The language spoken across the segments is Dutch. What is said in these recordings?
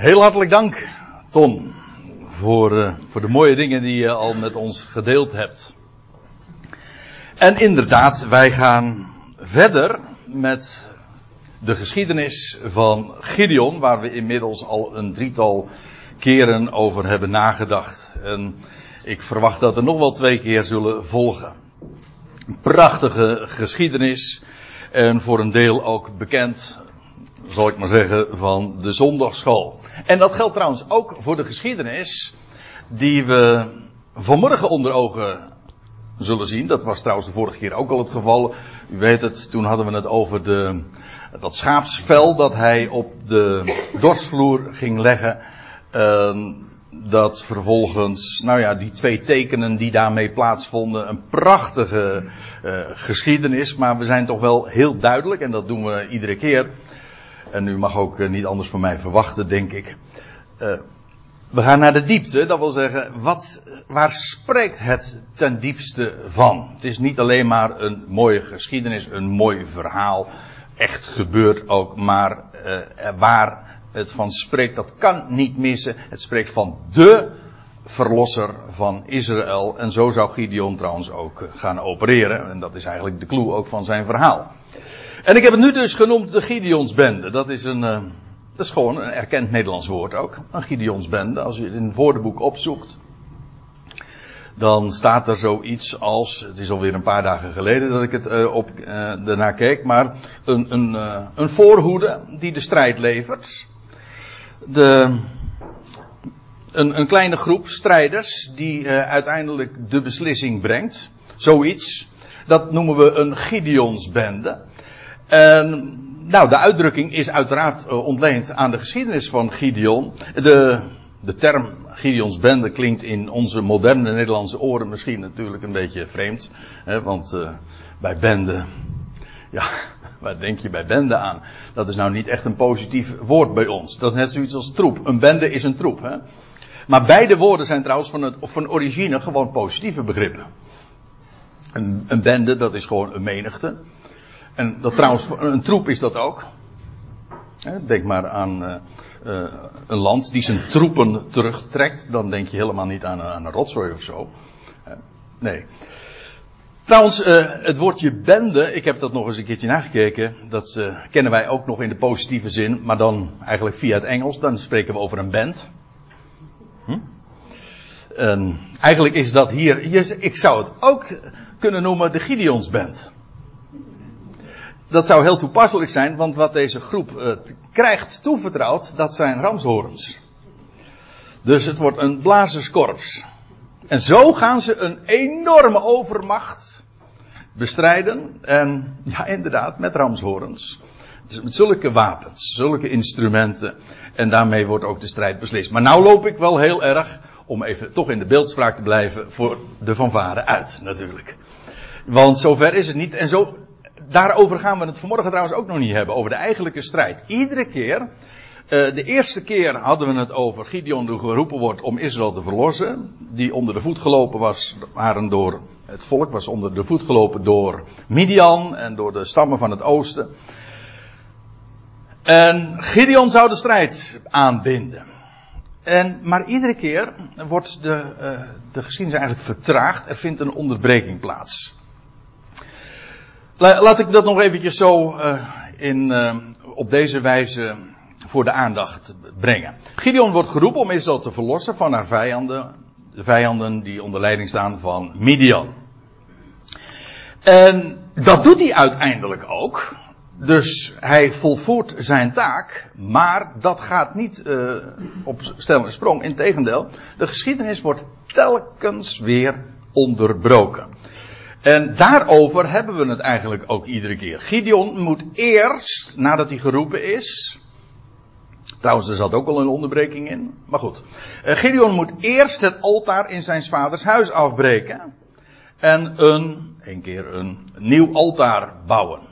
Heel hartelijk dank, Ton, voor, uh, voor de mooie dingen die je al met ons gedeeld hebt. En inderdaad, wij gaan verder met de geschiedenis van Gideon, waar we inmiddels al een drietal keren over hebben nagedacht. En ik verwacht dat er nog wel twee keer zullen volgen. Een prachtige geschiedenis en voor een deel ook bekend zal ik maar zeggen, van de zondagschool. En dat geldt trouwens ook voor de geschiedenis die we vanmorgen onder ogen zullen zien. Dat was trouwens de vorige keer ook al het geval. U weet het, toen hadden we het over de, dat schaapsvel dat hij op de dorsvloer ging leggen. Uh, dat vervolgens, nou ja, die twee tekenen die daarmee plaatsvonden, een prachtige uh, geschiedenis. Maar we zijn toch wel heel duidelijk, en dat doen we iedere keer. En u mag ook niet anders van mij verwachten, denk ik. Uh, we gaan naar de diepte, dat wil zeggen, wat, waar spreekt het ten diepste van? Het is niet alleen maar een mooie geschiedenis, een mooi verhaal, echt gebeurt ook, maar uh, waar het van spreekt, dat kan niet missen. Het spreekt van de verlosser van Israël. En zo zou Gideon trouwens ook gaan opereren. En dat is eigenlijk de clue ook van zijn verhaal. En ik heb het nu dus genoemd de Gideonsbende. Dat is een, uh, dat is gewoon een erkend Nederlands woord ook. Een Gideonsbende. Als je het in het woordenboek opzoekt. Dan staat er zoiets als, het is alweer een paar dagen geleden dat ik het uh, op, daarna keek, maar een, een, een voorhoede die de strijd levert. De, een, een kleine groep strijders die uiteindelijk de beslissing brengt. Zoiets. Dat noemen we een Gideonsbende. En, nou, de uitdrukking is uiteraard uh, ontleend aan de geschiedenis van Gideon. De, de term Gideons bende klinkt in onze moderne Nederlandse oren misschien natuurlijk een beetje vreemd. Hè, want uh, bij bende, ja, waar denk je bij bende aan? Dat is nou niet echt een positief woord bij ons. Dat is net zoiets als troep. Een bende is een troep. Hè? Maar beide woorden zijn trouwens van, het, van origine gewoon positieve begrippen. Een, een bende, dat is gewoon een menigte. En dat trouwens, een troep is dat ook. Denk maar aan uh, uh, een land die zijn troepen terugtrekt. Dan denk je helemaal niet aan, een rotzooi of zo. Uh, nee. Trouwens, het woordje bende, ik heb dat nog eens een keertje nagekeken. Dat kennen wij ook nog in de positieve zin. Maar dan eigenlijk via het Engels. Dan spreken we over een band. Hm? En eigenlijk is dat hier, ik zou het ook kunnen noemen de Gideonsband dat zou heel toepasselijk zijn, want wat deze groep uh, krijgt toevertrouwd, dat zijn ramshorens. Dus het wordt een blazerskorps. En zo gaan ze een enorme overmacht bestrijden. En ja, inderdaad, met ramshorens. Dus met zulke wapens, zulke instrumenten. En daarmee wordt ook de strijd beslist. Maar nou loop ik wel heel erg, om even toch in de beeldspraak te blijven, voor de fanfare uit, natuurlijk. Want zover is het niet. En zo, daarover gaan we het vanmorgen trouwens ook nog niet hebben, over de eigenlijke strijd. Iedere keer, uh, de eerste keer hadden we het over Gideon die geroepen wordt om Israël te verlossen. Die onder de voet gelopen was, waren door, het volk was onder de voet gelopen door Midian en door de stammen van het oosten. En Gideon zou de strijd aanbinden. En, maar iedere keer wordt de, uh, de geschiedenis eigenlijk vertraagd. Er vindt een onderbreking plaats. Laat ik dat nog eventjes zo uh, in, uh, op deze wijze voor de aandacht brengen. Gideon wordt geroepen om Israël te verlossen van haar vijanden. De vijanden die onder leiding staan van Midian. En dat doet hij uiteindelijk ook. Dus hij volvoert zijn taak. Maar dat gaat niet uh, op stel en sprong. Integendeel, de geschiedenis wordt telkens weer onderbroken. En daarover hebben we het eigenlijk ook iedere keer. Gideon moet eerst, nadat hij geroepen is. Trouwens, er zat ook al een onderbreking in. Maar goed. Gideon moet eerst het altaar in zijn vaders huis afbreken. En een, een keer een nieuw altaar bouwen.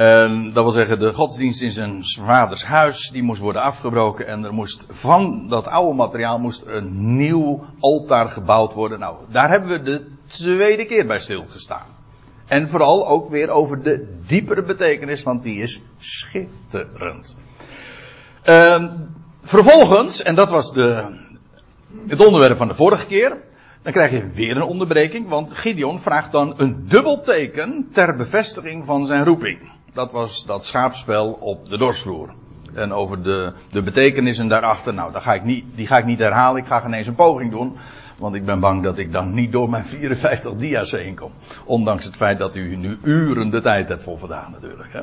En dat wil zeggen, de godsdienst in zijn vaders huis, die moest worden afgebroken. En er moest van dat oude materiaal moest een nieuw altaar gebouwd worden. Nou, daar hebben we de tweede keer bij stilgestaan. En vooral ook weer over de diepere betekenis, want die is schitterend. Uh, vervolgens, en dat was de, het onderwerp van de vorige keer, dan krijg je weer een onderbreking, want Gideon vraagt dan een dubbel teken ter bevestiging van zijn roeping. Dat was dat schaapspel op de dorsvloer. En over de, de betekenissen daarachter, nou, dat ga ik niet, die ga ik niet herhalen. Ik ga geen eens een poging doen. Want ik ben bang dat ik dan niet door mijn 54 dia's heen kom. Ondanks het feit dat u nu uren de tijd hebt voor vandaan natuurlijk. Hè.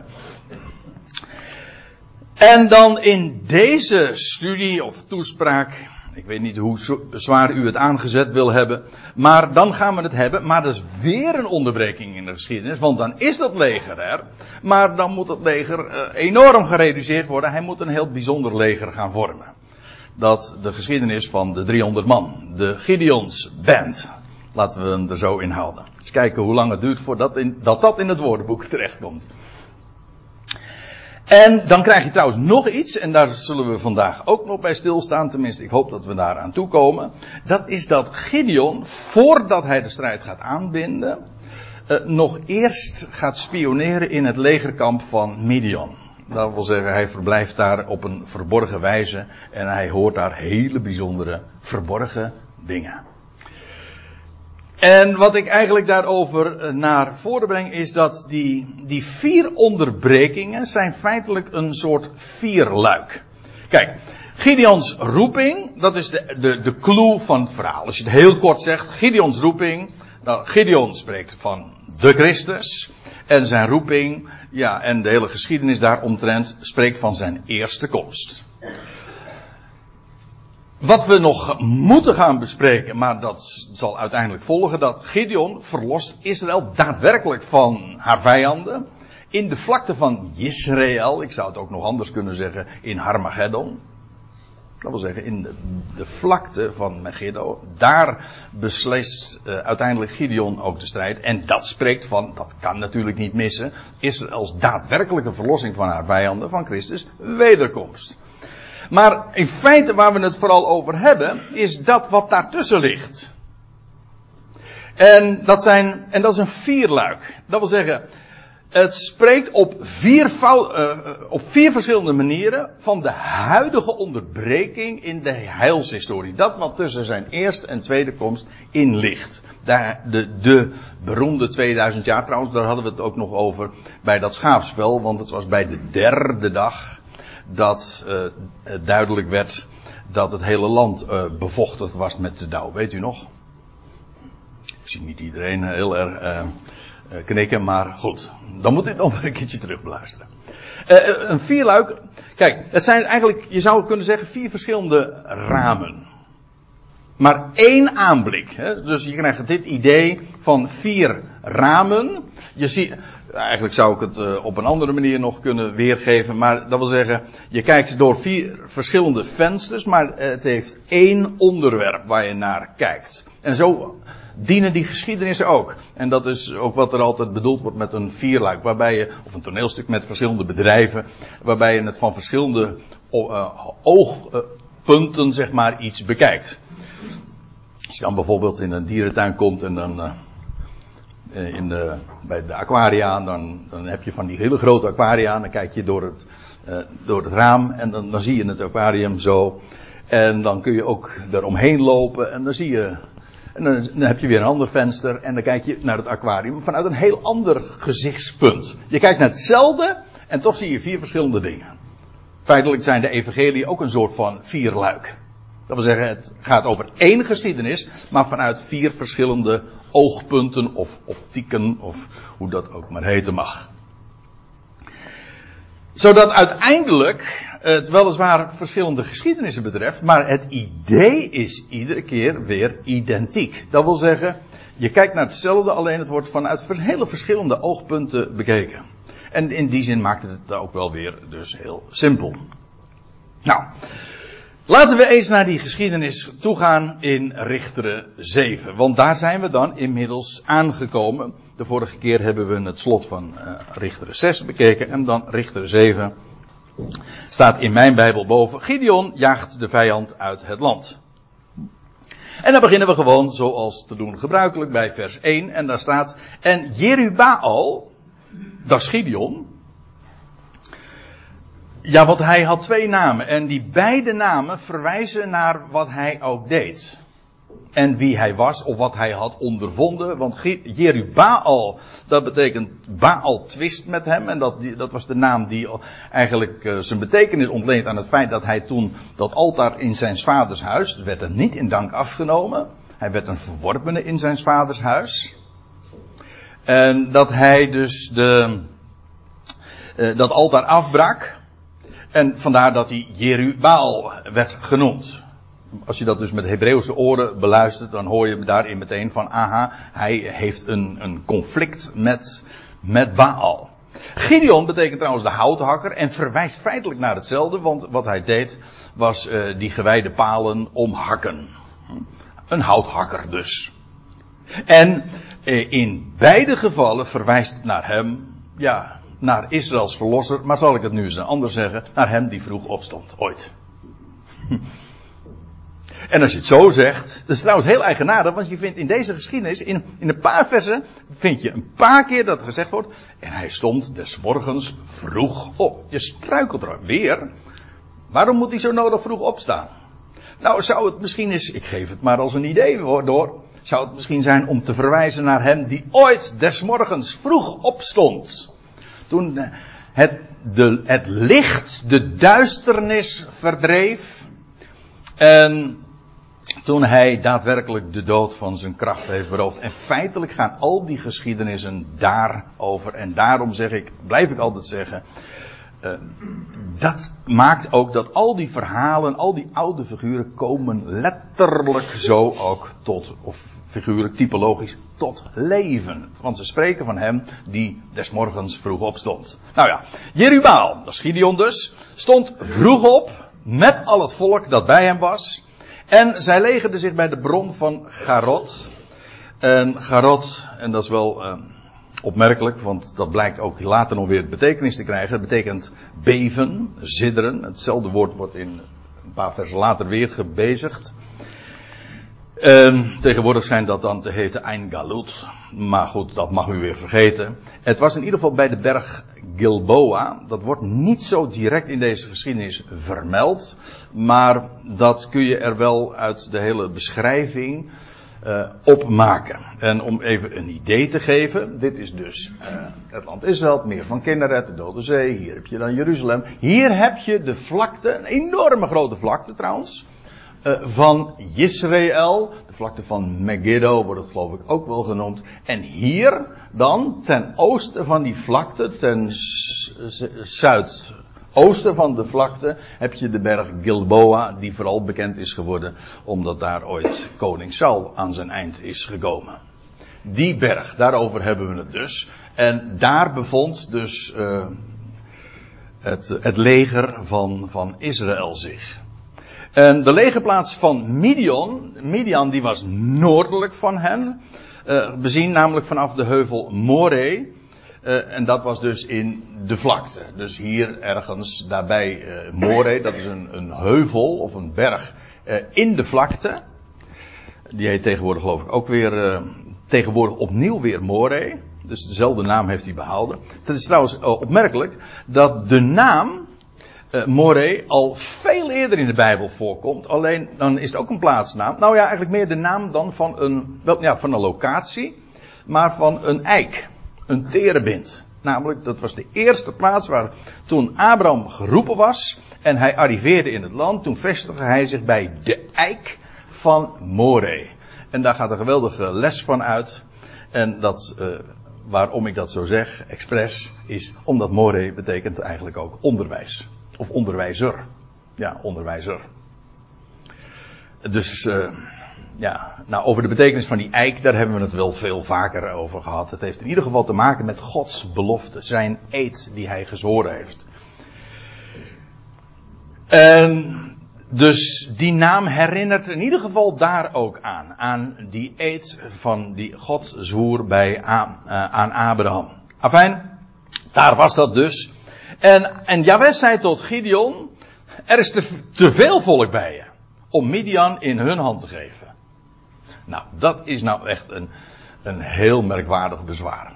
En dan in deze studie of toespraak ik weet niet hoe zwaar u het aangezet wil hebben. Maar dan gaan we het hebben. Maar dat is weer een onderbreking in de geschiedenis. Want dan is dat leger er. Maar dan moet het leger uh, enorm gereduceerd worden. Hij moet een heel bijzonder leger gaan vormen. Dat de geschiedenis van de 300 man. De Gideons Band. Laten we hem er zo in houden. Eens kijken hoe lang het duurt voordat dat, dat in het woordenboek terechtkomt. En dan krijg je trouwens nog iets, en daar zullen we vandaag ook nog bij stilstaan, tenminste ik hoop dat we daar aan toe komen. Dat is dat Gideon, voordat hij de strijd gaat aanbinden, eh, nog eerst gaat spioneren in het legerkamp van Midian. Dat wil zeggen, hij verblijft daar op een verborgen wijze en hij hoort daar hele bijzondere verborgen dingen. En wat ik eigenlijk daarover eh, naar voren breng is dat die, die vier onderbrekingen zijn feitelijk een soort vierluik. Kijk, Gideons roeping, dat is de, de, de clue van het verhaal. Als je het heel kort zegt, Gideons roeping, dan Gideon spreekt van de Christus. En zijn roeping, ja, en de hele geschiedenis daaromtrent spreekt van zijn eerste komst. Wat we nog moeten gaan bespreken, maar dat zal uiteindelijk volgen, dat Gideon verlost Israël daadwerkelijk van haar vijanden. In de vlakte van Israël, ik zou het ook nog anders kunnen zeggen, in Harmageddon. Dat wil zeggen, in de, vlakte van Megiddo. Daar beslist uh, uiteindelijk Gideon ook de strijd. En dat spreekt van, dat kan natuurlijk niet missen, Israëls daadwerkelijke verlossing van haar vijanden, van Christus, wederkomst. Maar in feite waar we het vooral over hebben, is dat wat daartussen ligt. En dat, zijn, en dat is een vierluik. Dat wil zeggen, het spreekt op vier, uh, op vier verschillende manieren van de huidige onderbreking in de heilshistorie. Dat wat tussen zijn eerste en tweede komst in ligt. De, de, de beroemde 2000 jaar trouwens, daar hadden we het ook nog over bij dat schaapspel, want het was bij de derde dag dat uh, duidelijk werd dat het hele land uh, bevochtigd was met de dauw. Weet u nog? Ik zie niet iedereen heel erg knikken, maar goed. Dan moet u nog een keertje terug beluisteren. een vierluik. Kijk, het zijn eigenlijk, je zou kunnen zeggen, vier verschillende ramen. Maar één aanblik. Hè? Dus je krijgt dit idee van vier ramen. Je ziet, Eigenlijk zou ik het uh, op een andere manier nog kunnen weergeven. Maar dat wil zeggen, je kijkt door vier verschillende vensters, maar het heeft één onderwerp waar je naar kijkt. En zo dienen die geschiedenissen ook. En dat is ook wat er altijd bedoeld wordt met een vierluik, waarbij je, of een toneelstuk met verschillende bedrijven, waarbij je het van verschillende uh, oogpunten, zeg maar, iets bekijkt. Als je dan bijvoorbeeld in een dierentuin komt en dan eh, in de, bij de aquaria, dan, dan heb je van die hele grote aquaria, dan kijk je door het, uh, door het raam en dan, dan zie je het aquarium zo. En dan kun je ook eromheen lopen en dan zie je, en dan, dan heb je weer een ander venster en dan kijk je naar het aquarium vanuit een heel ander gezichtspunt. Je kijkt naar hetzelfde en toch zie je vier verschillende dingen. Feitelijk zijn de evangelie ook een soort van vierluik. Dat wil zeggen, het gaat over één geschiedenis, maar vanuit vier verschillende oogpunten of optieken of hoe dat ook maar heten mag. Zodat uiteindelijk het weliswaar verschillende geschiedenissen betreft, maar het idee is iedere keer weer identiek. Dat wil zeggen, je kijkt naar hetzelfde, alleen het wordt vanuit hele verschillende oogpunten bekeken. En in die zin maakt het ook wel weer dus heel simpel. Nou, Laten we eens naar die geschiedenis toegaan in Richteren 7. Want daar zijn we dan inmiddels aangekomen. De vorige keer hebben we het slot van uh, Richteren 6 bekeken. En dan Richteren 7 staat in mijn Bijbel boven. Gideon jaagt de vijand uit het land. En dan beginnen we gewoon zoals te doen gebruikelijk bij vers 1. En daar staat. En Jerubaal, dat is Gideon. Ja, want hij had twee namen. En die beide namen verwijzen naar wat hij ook deed. En wie hij was of wat hij had ondervonden. Want Jerubaal, dat betekent Baal twist met hem. En dat, dat was de naam die eigenlijk uh, zijn betekenis ontleent aan het feit dat hij toen dat altaar in zijn vaders huis. Werd er niet in dank afgenomen. Hij werd een verworpene in zijn vaders huis. En dat hij dus de, uh, dat altaar afbrak. En vandaar dat hij Jerubaal werd genoemd. Als je dat dus met Hebreeuwse oren beluistert, dan hoor je daarin meteen van, aha, hij heeft een, een conflict met, met Baal. Gideon betekent trouwens de houthakker en verwijst feitelijk naar hetzelfde, want wat hij deed was uh, die gewijde palen omhakken. Een houthakker dus. En uh, in beide gevallen verwijst naar hem, ja, naar Israëls verlosser, maar zal ik het nu eens anders zeggen, naar hem die vroeg opstond, ooit. En als je het zo zegt, dat is trouwens heel eigenaardig, want je vindt in deze geschiedenis, in, in een paar versen, vind je een paar keer dat gezegd wordt, en hij stond des morgens vroeg op. Je struikelt er weer. Waarom moet hij zo nodig vroeg opstaan? Nou, zou het misschien eens, ik geef het maar als een idee door, zou het misschien zijn om te verwijzen naar hem die ooit des morgens vroeg opstond. Toen eh, het, de, het licht de duisternis verdreef. En toen hij daadwerkelijk de dood van zijn kracht heeft beroofd. En feitelijk gaan al die geschiedenissen daarover. En daarom zeg ik, blijf ik altijd zeggen. Uh, dat maakt ook dat al die verhalen, al die oude figuren komen letterlijk zo ook tot, of figuurlijk, typologisch, tot leven. Want ze spreken van hem die des morgens vroeg opstond. Nou ja, Jerubaal, dat is Gideon dus, stond vroeg op met al het volk dat bij hem was. En zij legerden zich bij de bron van Garot. En Garot, en dat is wel uh, opmerkelijk, want dat blijkt ook later nog weer betekenis te krijgen. Het betekent beven, zidderen. Hetzelfde woord wordt in een paar versen later weer gebezigd. Um, tegenwoordig schijnt dat dan te heten Ein Galut. Maar goed, dat mag u weer vergeten. Het was in ieder geval bij de berg Gilboa. Dat wordt niet zo direct in deze geschiedenis vermeld. Maar dat kun je er wel uit de hele beschrijving uh, opmaken. En om even een idee te geven. Dit is dus uh, het land Israël, meer van Kinneret, de Dode Zee. Hier heb je dan Jeruzalem. Hier heb je de vlakte, een enorme grote vlakte trouwens van Israël. De vlakte van Megiddo wordt het geloof ik ook wel genoemd. En hier dan, ten oosten van die vlakte, ten zuidoosten van de vlakte, heb je de berg Gilboa, die vooral bekend is geworden omdat daar ooit koning Saul aan zijn eind is gekomen. Die berg, daarover hebben we het dus. En daar bevond dus uh, het, het leger van, van Israël zich. En de legerplaats van Midian, Midian die was noordelijk van hen. Uh, bezien namelijk vanaf de heuvel Moreh. Uh, en dat was dus in de vlakte. Dus hier ergens daarbij uh, dat is een, een heuvel of een berg in de vlakte. Die heet tegenwoordig geloof ik ook weer, tegenwoordig opnieuw weer Moreh. Dus dezelfde naam heeft hij behouden. Het is trouwens opmerkelijk dat de naam uh, Moreh al veel eerder in de Bijbel voorkomt. Alleen dan is het ook een plaatsnaam. Nou ja, eigenlijk meer de naam dan van een, wel, ja, van een locatie, maar van een eik. Een terebint. Namelijk, dat was de eerste plaats waar toen Abraham geroepen was en hij arriveerde in het land. Toen vestigde hij zich bij de eik van Moreh. En daar gaat een geweldige les van uit. En dat, uh, waarom ik dat zo zeg, expres, is omdat Moreh betekent eigenlijk ook onderwijs. Of onderwijzer. Ja, onderwijzer. Dus, uh, ja, nou over de betekenis van die eik, daar hebben we het wel veel vaker over gehad. Het heeft in ieder geval te maken met Gods belofte, zijn eed die hij gezworen heeft. En dus die naam herinnert in ieder geval daar ook aan. Aan die eed van die God zwoer bij, aan, uh, aan Abraham. Afijn, daar was dat dus. En, en zei tot Gideon, er is te, veel volk bij je om Midian in hun hand te geven. Nou, dat is nou echt een, een heel merkwaardig bezwaar.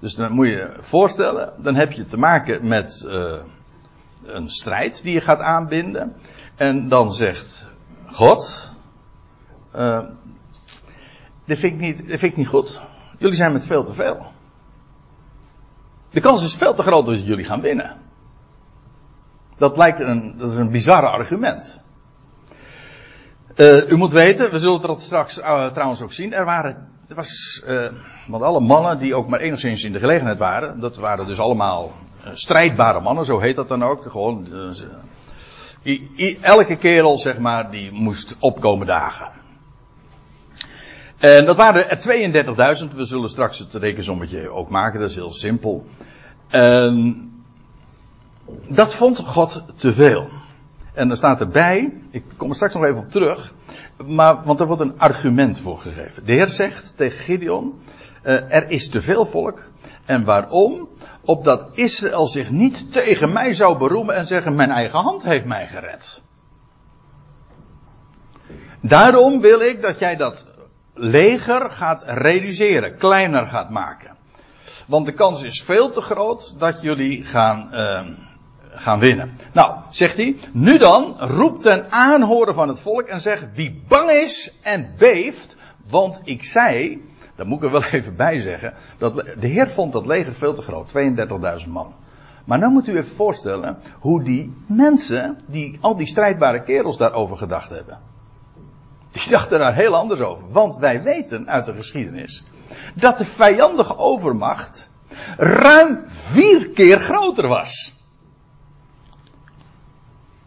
Dus dan moet je je voorstellen, dan heb je te maken met, uh, een strijd die je gaat aanbinden. En dan zegt God, uh, dit, vind ik niet, dit vind ik niet goed. Jullie zijn met veel te veel. De kans is veel te groot dat jullie gaan winnen. Dat lijkt een, dat is een bizarre argument. Uh, u moet weten, we zullen dat straks uh, trouwens ook zien. Er waren, er was, uh, want alle mannen die ook maar enigszins in de gelegenheid waren, dat waren dus allemaal strijdbare mannen, zo heet dat dan ook. Gewoon, elke kerel, zeg maar, die moest opkomen dagen. En dat waren er 32.000. We zullen straks het rekensommetje ook maken, dat is heel simpel. En dat vond God te veel. En er staat erbij, ik kom er straks nog even op terug, maar, want er wordt een argument voor gegeven. De Heer zegt tegen Gideon, uh, er is te veel volk. En waarom? Opdat Israël zich niet tegen mij zou beroemen en zeggen, mijn eigen hand heeft mij gered. Daarom wil ik dat jij dat leger gaat reduceren, kleiner gaat maken. Want de kans is veel te groot dat jullie gaan, uh, gaan winnen. Nou, zegt hij, nu dan, roep ten aanhoren van het volk en zeg, wie bang is en beeft, want ik zei, daar moet ik er wel even bij zeggen, dat de Heer vond dat leger veel te groot, 32.000 man. Maar nou moet u even voorstellen hoe die mensen, die, al die strijdbare kerels daarover gedacht hebben. Die dachten daar heel anders over. Want wij weten uit de geschiedenis dat de vijandige overmacht ruim vier keer groter was.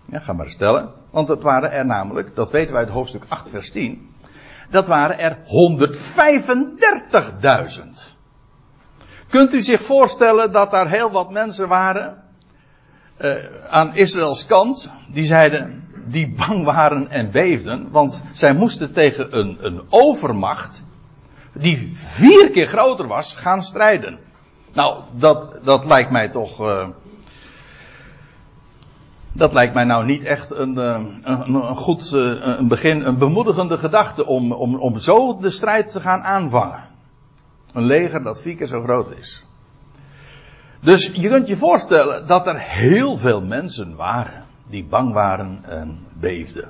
Ja, ga maar stellen. Want het waren er namelijk, dat weten wij uit hoofdstuk 8 vers 10, dat waren er 135.000. Kunt u zich voorstellen dat daar heel wat mensen waren uh, aan Israëls kant die zeiden, die bang waren en beefden, want zij moesten tegen een, een overmacht die vier keer groter was gaan strijden. Nou, dat, dat lijkt mij toch. Uh, dat lijkt mij nou niet echt een, eh, een, een goed een begin, een bemoedigende gedachte om, om, om zo de strijd te gaan aanvangen. Een leger dat vier keer zo groot is. Dus je kunt je voorstellen dat er heel veel mensen waren die bang waren en beefden.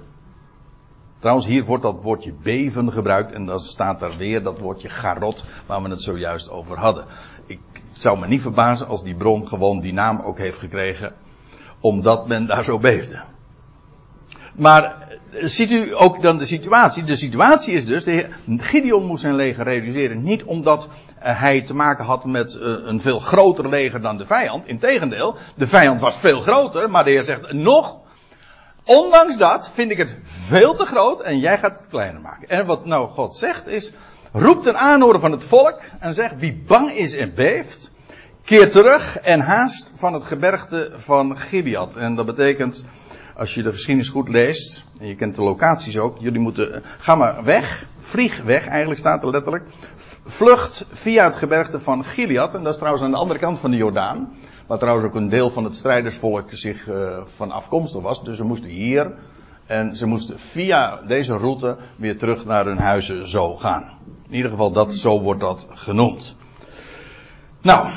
Trouwens, hier wordt dat woordje beven gebruikt en dan staat er weer dat woordje garot waar we het zojuist over hadden. Ik zou me niet verbazen als die bron gewoon die naam ook heeft gekregen omdat men daar zo beefde. Maar ziet u ook dan de situatie? De situatie is dus, de Gideon moest zijn leger reduceren. Niet omdat eh, hij te maken had met eh, een veel groter leger dan de vijand. Integendeel, de vijand was veel groter. Maar de Heer zegt, nog, ondanks dat vind ik het veel te groot en jij gaat het kleiner maken. En wat nou God zegt is, roep ten aanhoren van het volk en zegt, wie bang is en beeft, keer terug en haast van het gebergte van Gibeat. En dat betekent als je de geschiedenis goed leest, en je kent de locaties ook, jullie moeten, ga maar weg, vlieg weg, eigenlijk staat er letterlijk, vlucht via het gebergte van Gilead, en dat is trouwens aan de andere kant van de Jordaan, waar trouwens ook een deel van het strijdersvolk zich uh, van afkomstig was, dus ze moesten hier, en ze moesten via deze route weer terug naar hun huizen zo gaan. In ieder geval, dat, zo wordt dat genoemd. Nou,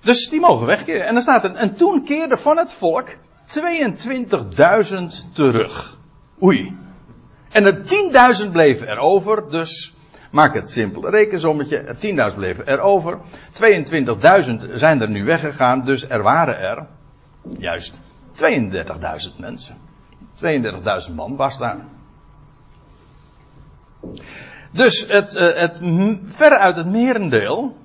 dus die mogen wegkeren. En dan staat er, en toen keerde van het volk 22.000 terug. Oei. En er 10.000 bleven er over, dus maak het simpel. Rekensommetje, er 10.000 bleven er over. 22.000 zijn er nu weggegaan, dus er waren er juist 32.000 mensen. 32.000 man was daar. Dus het, eh, het, verre uit het merendeel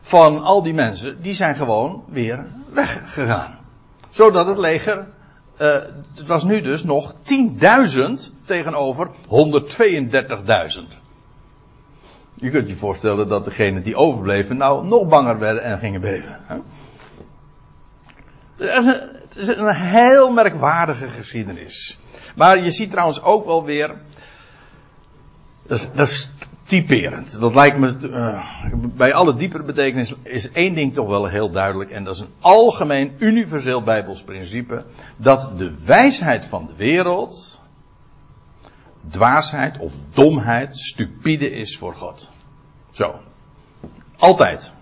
van al die mensen, die zijn gewoon weer weggegaan zodat het leger, uh, het was nu dus nog 10.000 tegenover 132.000. Je kunt je voorstellen dat degenen die overbleven nou nog banger werden en gingen beven. Hè? Het is een heel merkwaardige geschiedenis. Maar je ziet trouwens ook wel weer. Dat is, dat typerend. Dat lijkt me, uh, bij alle diepere betekenis is één ding toch wel heel duidelijk. En dat is een algemeen universeel Bijbels principe. Dat de wijsheid van de wereld dwaasheid of domheid, stupide is voor God. Zo. Altijd.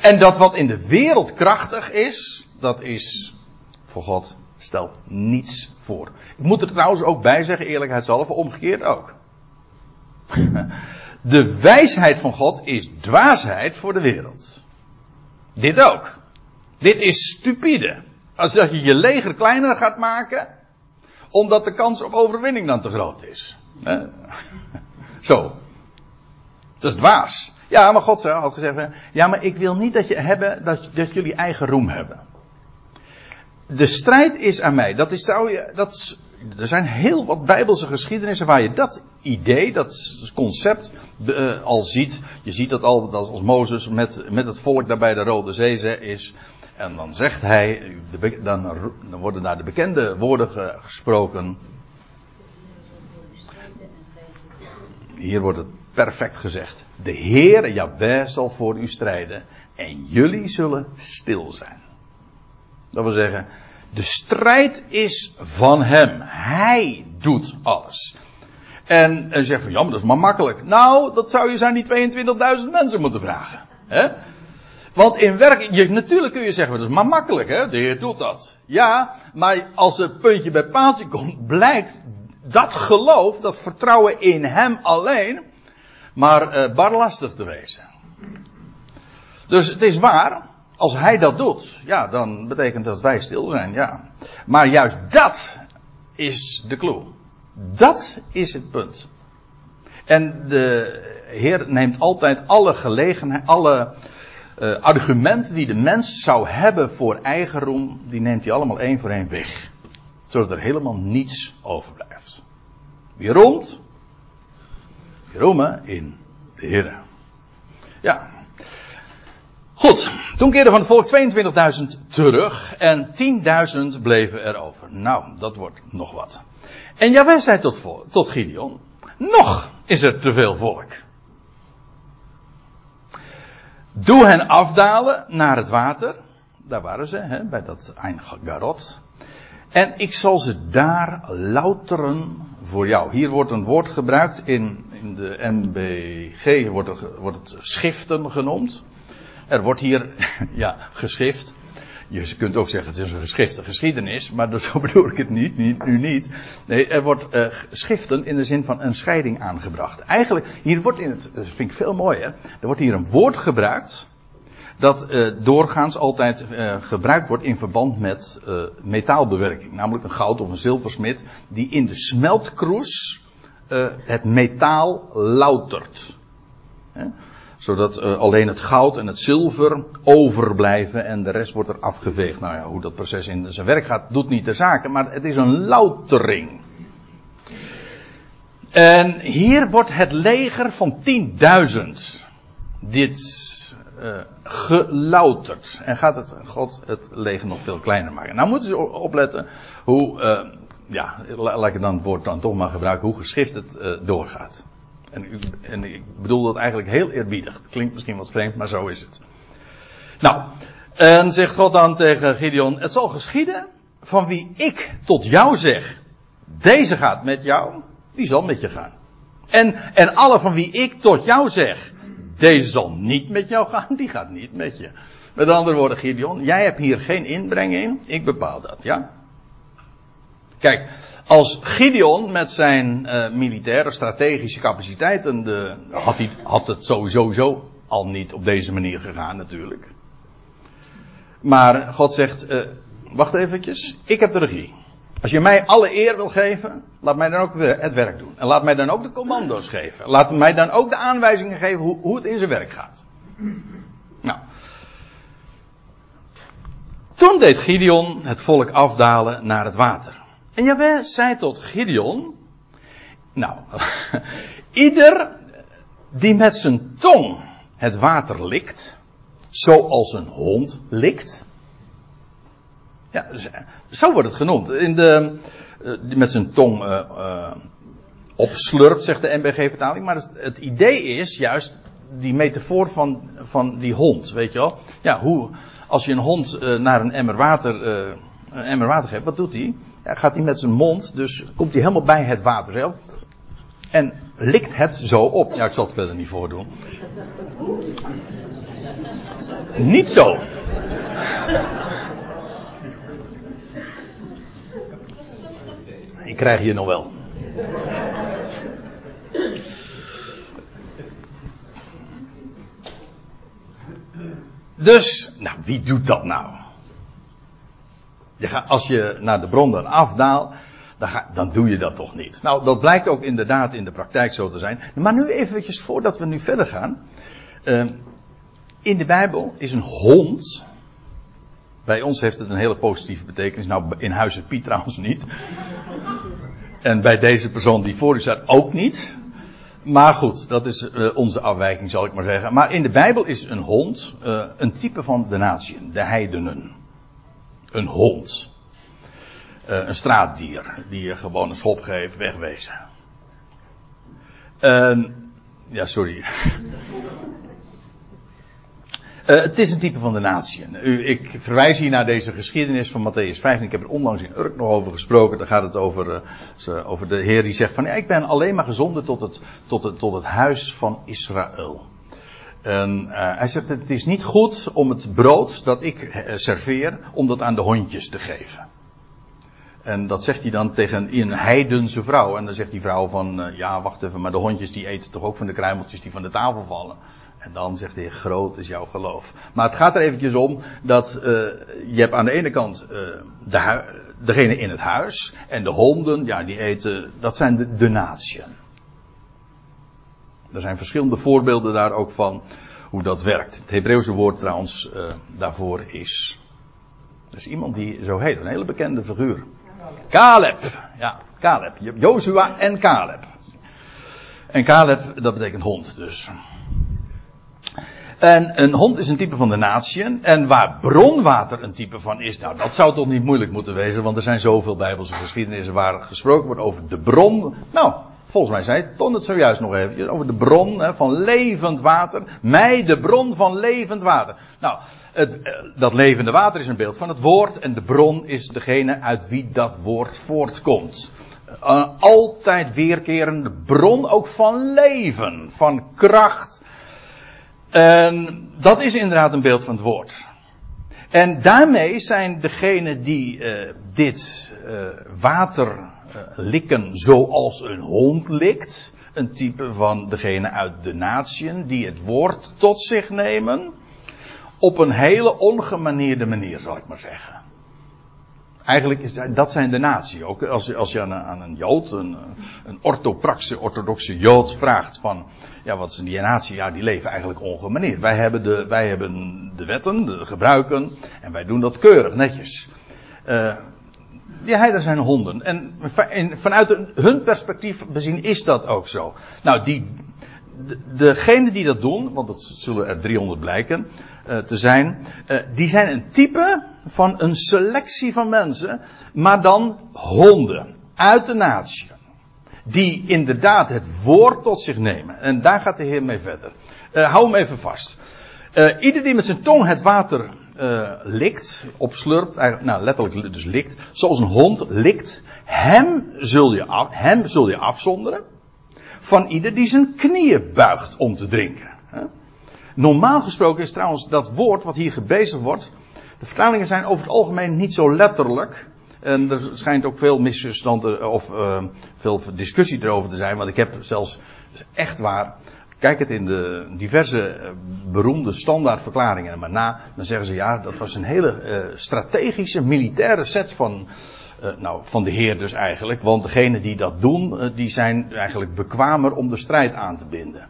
En dat wat in de wereld krachtig is, dat is voor God stelt niets voor. Ik moet er trouwens ook bij zeggen, eerlijkheidshalve, omgekeerd ook. De wijsheid van God is dwaasheid voor de wereld. Dit ook. Dit is stupide. Als dat je je leger kleiner gaat maken, omdat de kans op overwinning dan te groot is. Zo. Dat is dwaas. Ja, maar God zou ook gezegd ja, maar ik wil niet dat, je hebben, dat, jullie eigen roem hebben. De strijd is aan mij. Dat is, je, dat, er zijn heel wat bijbelse geschiedenissen waar je dat idee, dat concept uh, al ziet. Je ziet dat al als Mozes met, met het volk daar bij de Rode Zee is. En dan zegt hij, dan, worden daar de bekende woorden gesproken. Hier wordt het perfect gezegd. De Heer, Jahweh, zal voor u strijden. En jullie zullen stil zijn. Dat wil zeggen, de strijd is van hem. Hij doet alles. En, en zegt van, ja, maar dat is maar makkelijk. Nou, dat zou je zijn die 22.000 mensen moeten vragen. Hè? Want in werk, je, natuurlijk kun je zeggen, dat is maar makkelijk, hè? De Heer doet dat. Ja, maar als het puntje bij paaltje komt, blijkt dat geloof, dat vertrouwen in Hem alleen, maar uh, bar lastig te wezen. Dus het is waar, als Hij dat doet, ja, dan betekent dat wij stil zijn, ja. Maar juist dat is de clue. Dat is het punt. En de Heer neemt altijd alle gelegenheid, alle uh, argumenten die de mens zou hebben voor eigen roem, die neemt hij allemaal één voor één weg. Zodat er helemaal niets overblijft. Wie roemt? Roemen in de Heer. Ja. Goed, toen keerden van het volk 22.000 terug en 10.000 bleven er over. Nou, dat wordt nog wat. En Jawel zei tot, tot Gideon, nog is er te veel volk. Doe hen afdalen naar het water. Daar waren ze, hè, bij dat Ein. En ik zal ze daar louteren voor jou. Hier wordt een woord gebruikt in, in de MBG, wordt, er, wordt het schriften genoemd. Er wordt hier, ja, geschrift. Je kunt ook zeggen, het is een geschrifte geschiedenis, maar zo bedoel ik het niet, nu niet. Nee, er wordt uh, in de zin van een scheiding aangebracht. Eigenlijk, hier wordt in het, dat vind ik veel mooier, er wordt hier een woord gebruikt, dat uh, doorgaans altijd uh, gebruikt wordt in verband met metaalbewerking. Namelijk een goud of een zilversmid, die in de smeltkroes het metaal loutert zodat uh, alleen het goud en het zilver overblijven en de rest wordt er afgeveegd. Nou ja, hoe dat proces in zijn werk gaat, doet niet de zaken, maar het is een loutering. En hier wordt het leger van 10.000 dit uh, gelouterd. En gaat het God het leger nog veel kleiner maken. Nou moeten ze opletten hoe, uh, ja, laat ik dan het woord dan toch maar gebruiken, hoe geschrift het doorgaat. En, en ik bedoel dat eigenlijk heel eerbiedig. Het klinkt misschien wat vreemd, maar zo is het. Nou, en zegt God dan tegen Gideon: Het zal geschieden van wie ik tot jou zeg: Deze gaat met jou, die zal met je gaan. En, en alle van wie ik tot jou zeg: Deze zal niet met jou gaan, die gaat niet met je. Met andere woorden, Gideon, jij hebt hier geen inbreng in, ik bepaal dat, ja? Kijk, als Gideon met zijn uh, militaire strategische capaciteiten, de, had, hij, had het sowieso al niet op deze manier gegaan natuurlijk. Maar God zegt, uh, wacht eventjes, ik heb de regie. Als je mij alle eer wil geven, laat mij dan ook het werk doen. En laat mij dan ook de commando's geven. Laat mij dan ook de aanwijzingen geven hoe, hoe het in zijn werk gaat. Nou. Toen deed Gideon het volk afdalen naar het water. En Jawel zei tot Gideon, nou, ieder die met zijn tong het water likt, zoals een hond likt. Ja, zo wordt het genoemd. In de, eh, met zijn tong uh, uh, opslurpt, zegt de NBG-vertaling. Maar het, idee is juist die metafoor van, van die hond, weet je wel. Ja, hoe, als je een hond naar een emmer water, een emmer water geeft, wat doet hij? gaat hij met zijn mond, dus komt hij helemaal bij het water zelf. En likt het zo op. Ja, ik zal het er niet voor doen. niet zo. ik krijg je nog wel. Dus, nou, wie doet dat nou? Als je naar de bron dan afdaalt, dan, dan doe je dat toch niet. Nou, dat blijkt ook inderdaad in de praktijk zo te zijn. Maar nu eventjes voordat we nu verder gaan. Uh, in de Bijbel is een hond. Bij ons heeft het een hele positieve betekenis. Nou, in Huizen Piet trouwens niet. En bij deze persoon die voor u staat ook niet. Maar goed, dat is uh, onze afwijking, zal ik maar zeggen. Maar in de Bijbel is een hond uh, een type van de natie, de heidenen. Een hond. Uh, een straatdier, die je gewoon een schop geeft, wegwezen. ja, sorry. Uh, het is een type van de natie. ik verwijs hier naar deze geschiedenis van Matthäus 5. Ik heb er onlangs in Urk nog over gesproken. Daar gaat het over, uh, over de Heer die zegt van ja, ik ben alleen maar gezonden tot het, tot het, tot het huis van Israël. En uh, hij zegt het is niet goed om het brood dat ik serveer, om dat aan de hondjes te geven. En dat zegt hij dan tegen een heidense vrouw. En dan zegt die vrouw van ja, wacht even, maar de hondjes die eten toch ook van de kruimeltjes die van de tafel vallen. En dan zegt Heer, groot is jouw geloof. Maar het gaat er eventjes om dat uh, je hebt aan de ene kant uh, de degene in het huis. En de honden, ja, die eten, dat zijn de, natieën. Er zijn verschillende voorbeelden daar ook van hoe dat werkt. Het Hebreeuwse woord trouwens uh, daarvoor is. Er is iemand die zo heet, een hele bekende figuur. Caleb. Ja, Caleb. Joshua en Caleb. En Caleb, dat betekent hond dus. En een hond is een type van de natie. En waar bronwater een type van is, nou dat zou toch niet moeilijk moeten wezen, want er zijn zoveel bijbelse geschiedenissen waar gesproken wordt over de bron. Nou, volgens mij zei Ton het zojuist nog even, over de bron hè, van levend water. Mij de bron van levend water. Nou, het, eh, dat levende water is een beeld van het woord en de bron is degene uit wie dat woord voortkomt. Uh, altijd weerkerende bron ook van leven, van kracht, en dat is inderdaad een beeld van het woord. En daarmee zijn degenen die uh, dit water likken zoals een hond likt, een type van degene uit de natieën die het woord tot zich nemen, op een hele ongemanierde manier, zal ik maar zeggen. Eigenlijk is dat zijn de natie. Ook als, als je aan een, een Jood, een, orthopraxe, orthodoxe Jood vraagt van, ja, wat is die natie? Ja, die leven eigenlijk ongemaneerd. Wij hebben de, wij hebben de wetten, de gebruiken, en wij doen dat keurig, netjes. Uh, die heiden zijn honden. En vanuit hun perspectief bezien is dat ook zo. Nou, die, degenen die dat doen, want dat zullen er 300 blijken uh, te zijn, uh, die zijn een type van een selectie van mensen, maar dan honden uit de natie. Die inderdaad het woord tot zich nemen. En daar gaat de Heer mee verder. Uh, hou hem even vast. Ieder die met zijn tong het water likt, opslurpt, nou letterlijk dus likt, zoals een hond likt, hem zul je, hem zul je afzonderen van ieder die zijn knieën buigt om te drinken. Normaal gesproken is trouwens dat woord wat hier gebezigd wordt. De vertalingen zijn over het algemeen niet zo letterlijk. En er schijnt ook veel misverstanden of uh, veel discussie erover te zijn. Want ik heb zelfs echt waar. Kijk het in de diverse uh, beroemde standaardverklaringen maar na. Dan zeggen ze ja, dat was een hele uh, strategische militaire set van uh, nou, van de Heer dus eigenlijk. Want degenen die dat doen, die zijn eigenlijk bekwamer om de strijd aan te binden.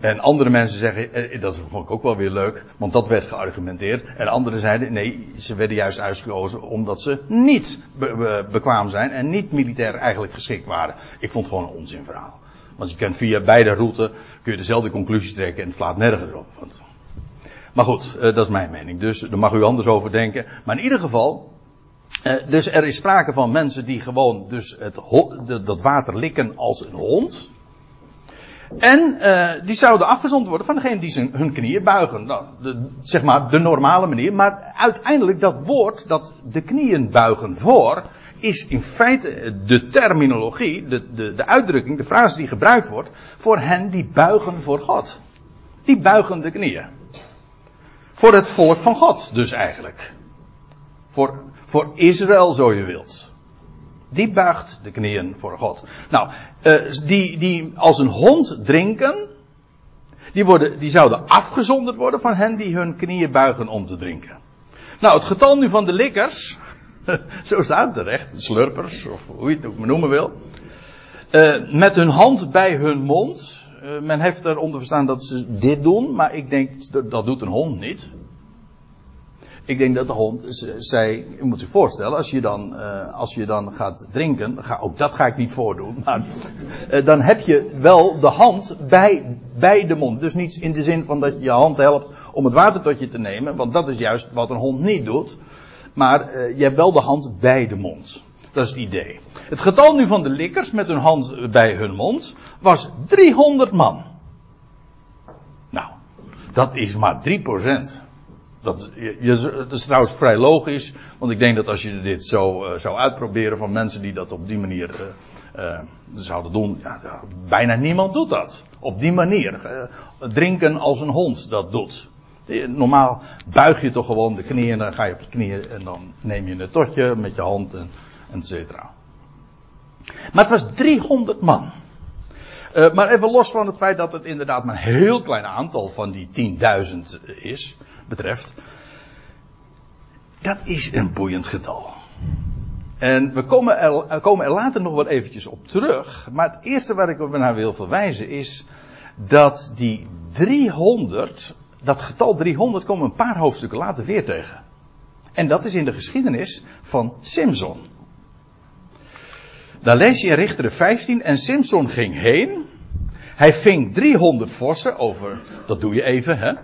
En andere mensen zeggen, eh, dat vond ik ook wel weer leuk, want dat werd geargumenteerd. En anderen zeiden, nee, ze werden juist uitgekozen omdat ze niet be be bekwaam zijn en niet militair eigenlijk geschikt waren. Ik vond het gewoon een onzinverhaal. Want je kunt via beide routes, kun je dezelfde conclusie trekken en het slaat nergens op. Maar goed, uh, dat is mijn mening. Dus daar mag u anders over denken. Maar in ieder geval, uh, dus er is sprake van mensen die gewoon dus het, dat water likken als een hond. En uh, die zouden afgezond worden van degene die zijn, hun knieën buigen. Nou, zeg maar de normale manier. Maar uiteindelijk dat woord, dat de knieën buigen voor, is in feite de terminologie, de, de, de uitdrukking, de frase die gebruikt wordt voor hen die buigen voor God. Die buigen de knieën. Voor het volk van God dus eigenlijk. Voor, voor Israël zo je wilt. Die buigt de knieën voor God. Nou, uh, die, die als een hond drinken, die, worden, die zouden afgezonderd worden van hen die hun knieën buigen om te drinken. Nou, het getal nu van de likkers, zo staat het terecht, de slurpers, of hoe je het ook maar noemen wil. Uh, met hun hand bij hun mond. Uh, men heeft eronder verstaan dat ze dit doen, maar ik denk dat, dat doet een hond niet. Ik denk dat de hond, zij, je moet je voorstellen, als je dan, uh, als je dan gaat drinken, ga, ook dat ga ik niet voordoen, maar dan heb je wel de hand bij, bij de mond. Dus niet in de zin van dat je je hand helpt om het water tot je te nemen, want dat is juist wat een hond niet doet. Maar uh, je hebt wel de hand bij de mond. Dat is het idee. Het getal nu van de likkers met hun hand bij hun mond was 300 man. Nou, dat is maar 3%. Dat, je, is trouwens vrij logisch, want ik denk dat als je dit zo uh, zou uitproberen van mensen die dat op die manier uh, zouden doen, ja, bijna niemand doet dat. Op die manier. drinken als een hond dat doet. Normaal buig je toch gewoon de knieën, dan ga je op je knieën en dan neem je een totje met je hand en, et cetera. Maar het was 300 man. Uh, maar even los van het feit dat het inderdaad maar een heel klein aantal van die 10.000 is betreft. Dat is een boeiend getal. En we komen er, komen er later nog wel eventjes op terug. Maar het eerste waar ik naar wil verwijzen is dat die 300, dat getal 300 komen een paar hoofdstukken later weer tegen. En dat is in de geschiedenis van Simson. Daar lees je in Richteren 15 en Simson ging heen. Hij ving 300 vossen over, dat doe je even hè.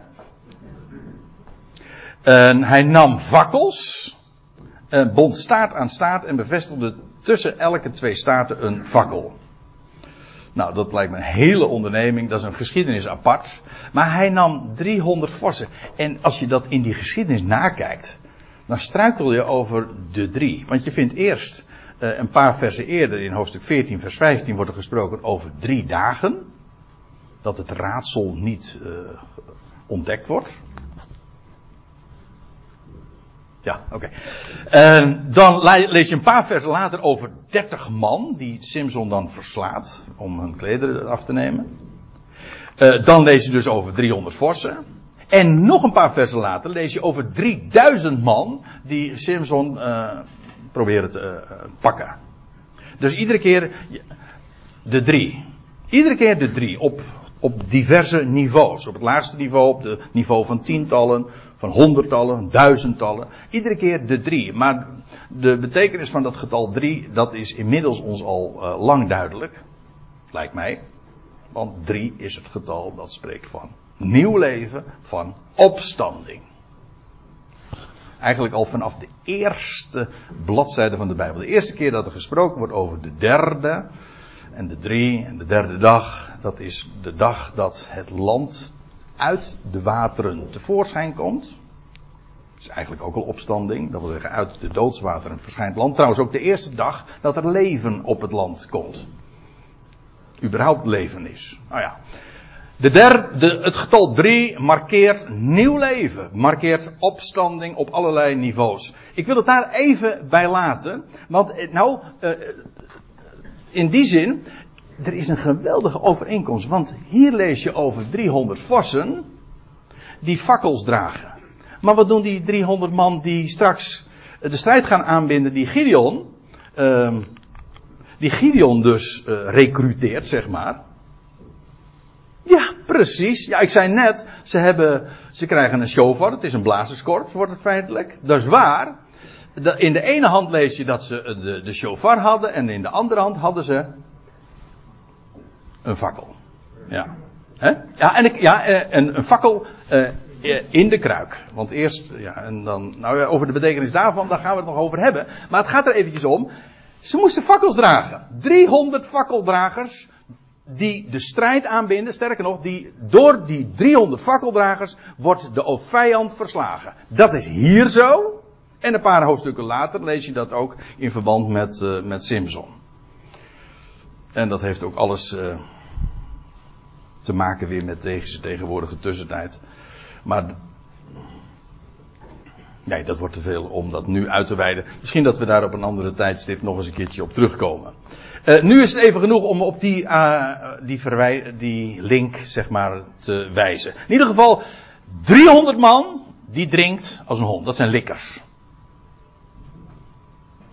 En hij nam vakkels, en bond staart aan staart en bevestigde tussen elke twee staarten een fakkel. Nou, dat lijkt me een hele onderneming, dat is een geschiedenis apart. Maar hij nam 300 vossen. En als je dat in die geschiedenis nakijkt, dan struikel je over de drie. Want je vindt eerst uh, een paar versen eerder in hoofdstuk 14, vers 15 wordt er gesproken over drie dagen. Dat het raadsel niet uh, ontdekt wordt. Ja, oké. Okay. dan lees je een paar versen later over 30 man die Simson dan verslaat om hun klederen af te nemen. Uh, dan lees je dus over 300 vorsen. En nog een paar versen later lees je over 3000 man die Simson uh, proberen te uh, pakken. Dus iedere keer de drie. Iedere keer de drie op, op diverse niveaus. Op het laagste niveau, op het niveau van tientallen, van honderdtallen, duizendtallen. Iedere keer de drie. Maar de betekenis van dat getal drie, dat is inmiddels ons al uh, lang duidelijk. Lijkt mij. Want drie is het getal dat spreekt van nieuw leven, van opstanding. Eigenlijk al vanaf de eerste bladzijde van de Bijbel. De eerste keer dat er gesproken wordt over de derde en de drie en de derde dag, dat is de dag dat het land uit de wateren tevoorschijn komt. Dat is eigenlijk ook al opstanding. Dat wil zeggen, uit de doodswateren verschijnt land. Trouwens ook de eerste dag dat er leven op het land komt. Überhaupt leven is. Nou ja. De derde, het getal 3 markeert nieuw leven. Markeert opstanding op allerlei niveaus. Ik wil het daar even bij laten. Want eh, nou, uh, in die zin, er is een geweldige overeenkomst. Want hier lees je over 300 vossen die fakkels dragen. Maar wat doen die 300 man die straks de strijd gaan aanbinden die Gideon, uh, die Gideon dus uh, recruteert, zeg maar. Ja, precies. Ja, ik zei net, ze hebben, ze krijgen een shofar, het is een blazerskorps, wordt het feitelijk. Dat is waar. In de ene hand lees je dat ze de, de shofar hadden en in de andere hand hadden ze een fakkel. Ja. He? Ja, en, ik, ja, en een fakkel uh, in de kruik. Want eerst, ja, en dan, nou ja, over de betekenis daarvan, daar gaan we het nog over hebben. Maar het gaat er eventjes om. Ze moesten fakkels dragen. 300 fakkeldragers die de strijd aanbinden. Sterker nog, die, door die 300 fakkeldragers wordt de vijand verslagen. Dat is hier zo. En een paar hoofdstukken later lees je dat ook in verband met, uh, met Simpson. En dat heeft ook alles te maken weer met deze tegenwoordige tussentijd. Maar Nee, dat wordt te veel om dat nu uit te wijden. Misschien dat we daar op een andere tijdstip nog eens een keertje op terugkomen. Uh, nu is het even genoeg om op die, uh, die, die link, zeg maar, te wijzen. In ieder geval, 300 man, die drinkt als een hond. Dat zijn likkers.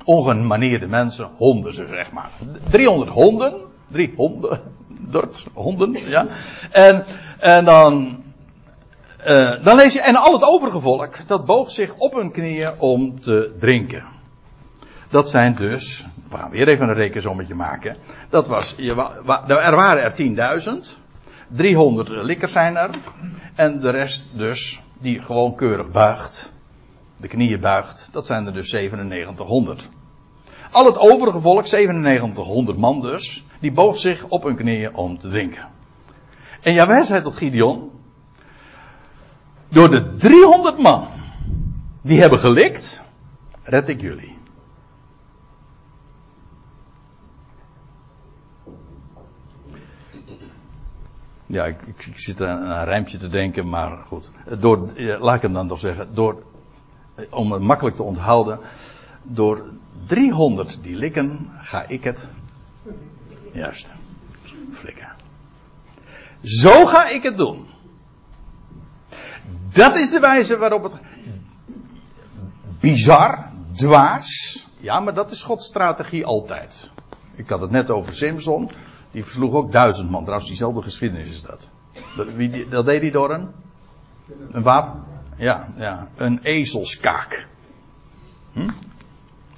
Ongemanierde mensen, honden zeg maar. 300 honden, 300 honden, ja. En, en dan uh, dan lees je, en al het overige volk, dat boog zich op hun knieën om te drinken. Dat zijn dus, we gaan weer even een rekensommetje maken. Dat was, er waren er 10.000. 300 likkers zijn er. En de rest dus, die gewoon keurig buigt. De knieën buigt. Dat zijn er dus 9700. Al het overige volk, 9700 man dus, die boog zich op hun knieën om te drinken. En Jawel zei tot Gideon, door de 300 man die hebben gelikt, red ik jullie. Ja, ik, ik, zit aan een rijmpje te denken, maar goed. Door, laat ik hem dan toch zeggen. Door, om het makkelijk te onthouden. Door 300 die likken, ga ik het. Juist. Flikken. Zo ga ik het doen. Dat is de wijze waarop het. Bizar, dwaas. Ja, maar dat is Gods strategie altijd. Ik had het net over Simpson. Die versloeg ook duizend man. Trouwens, diezelfde geschiedenis is dat. Dat, wie, dat deed hij door een. Een wapen. Ja, ja. Een ezelskaak. Hm?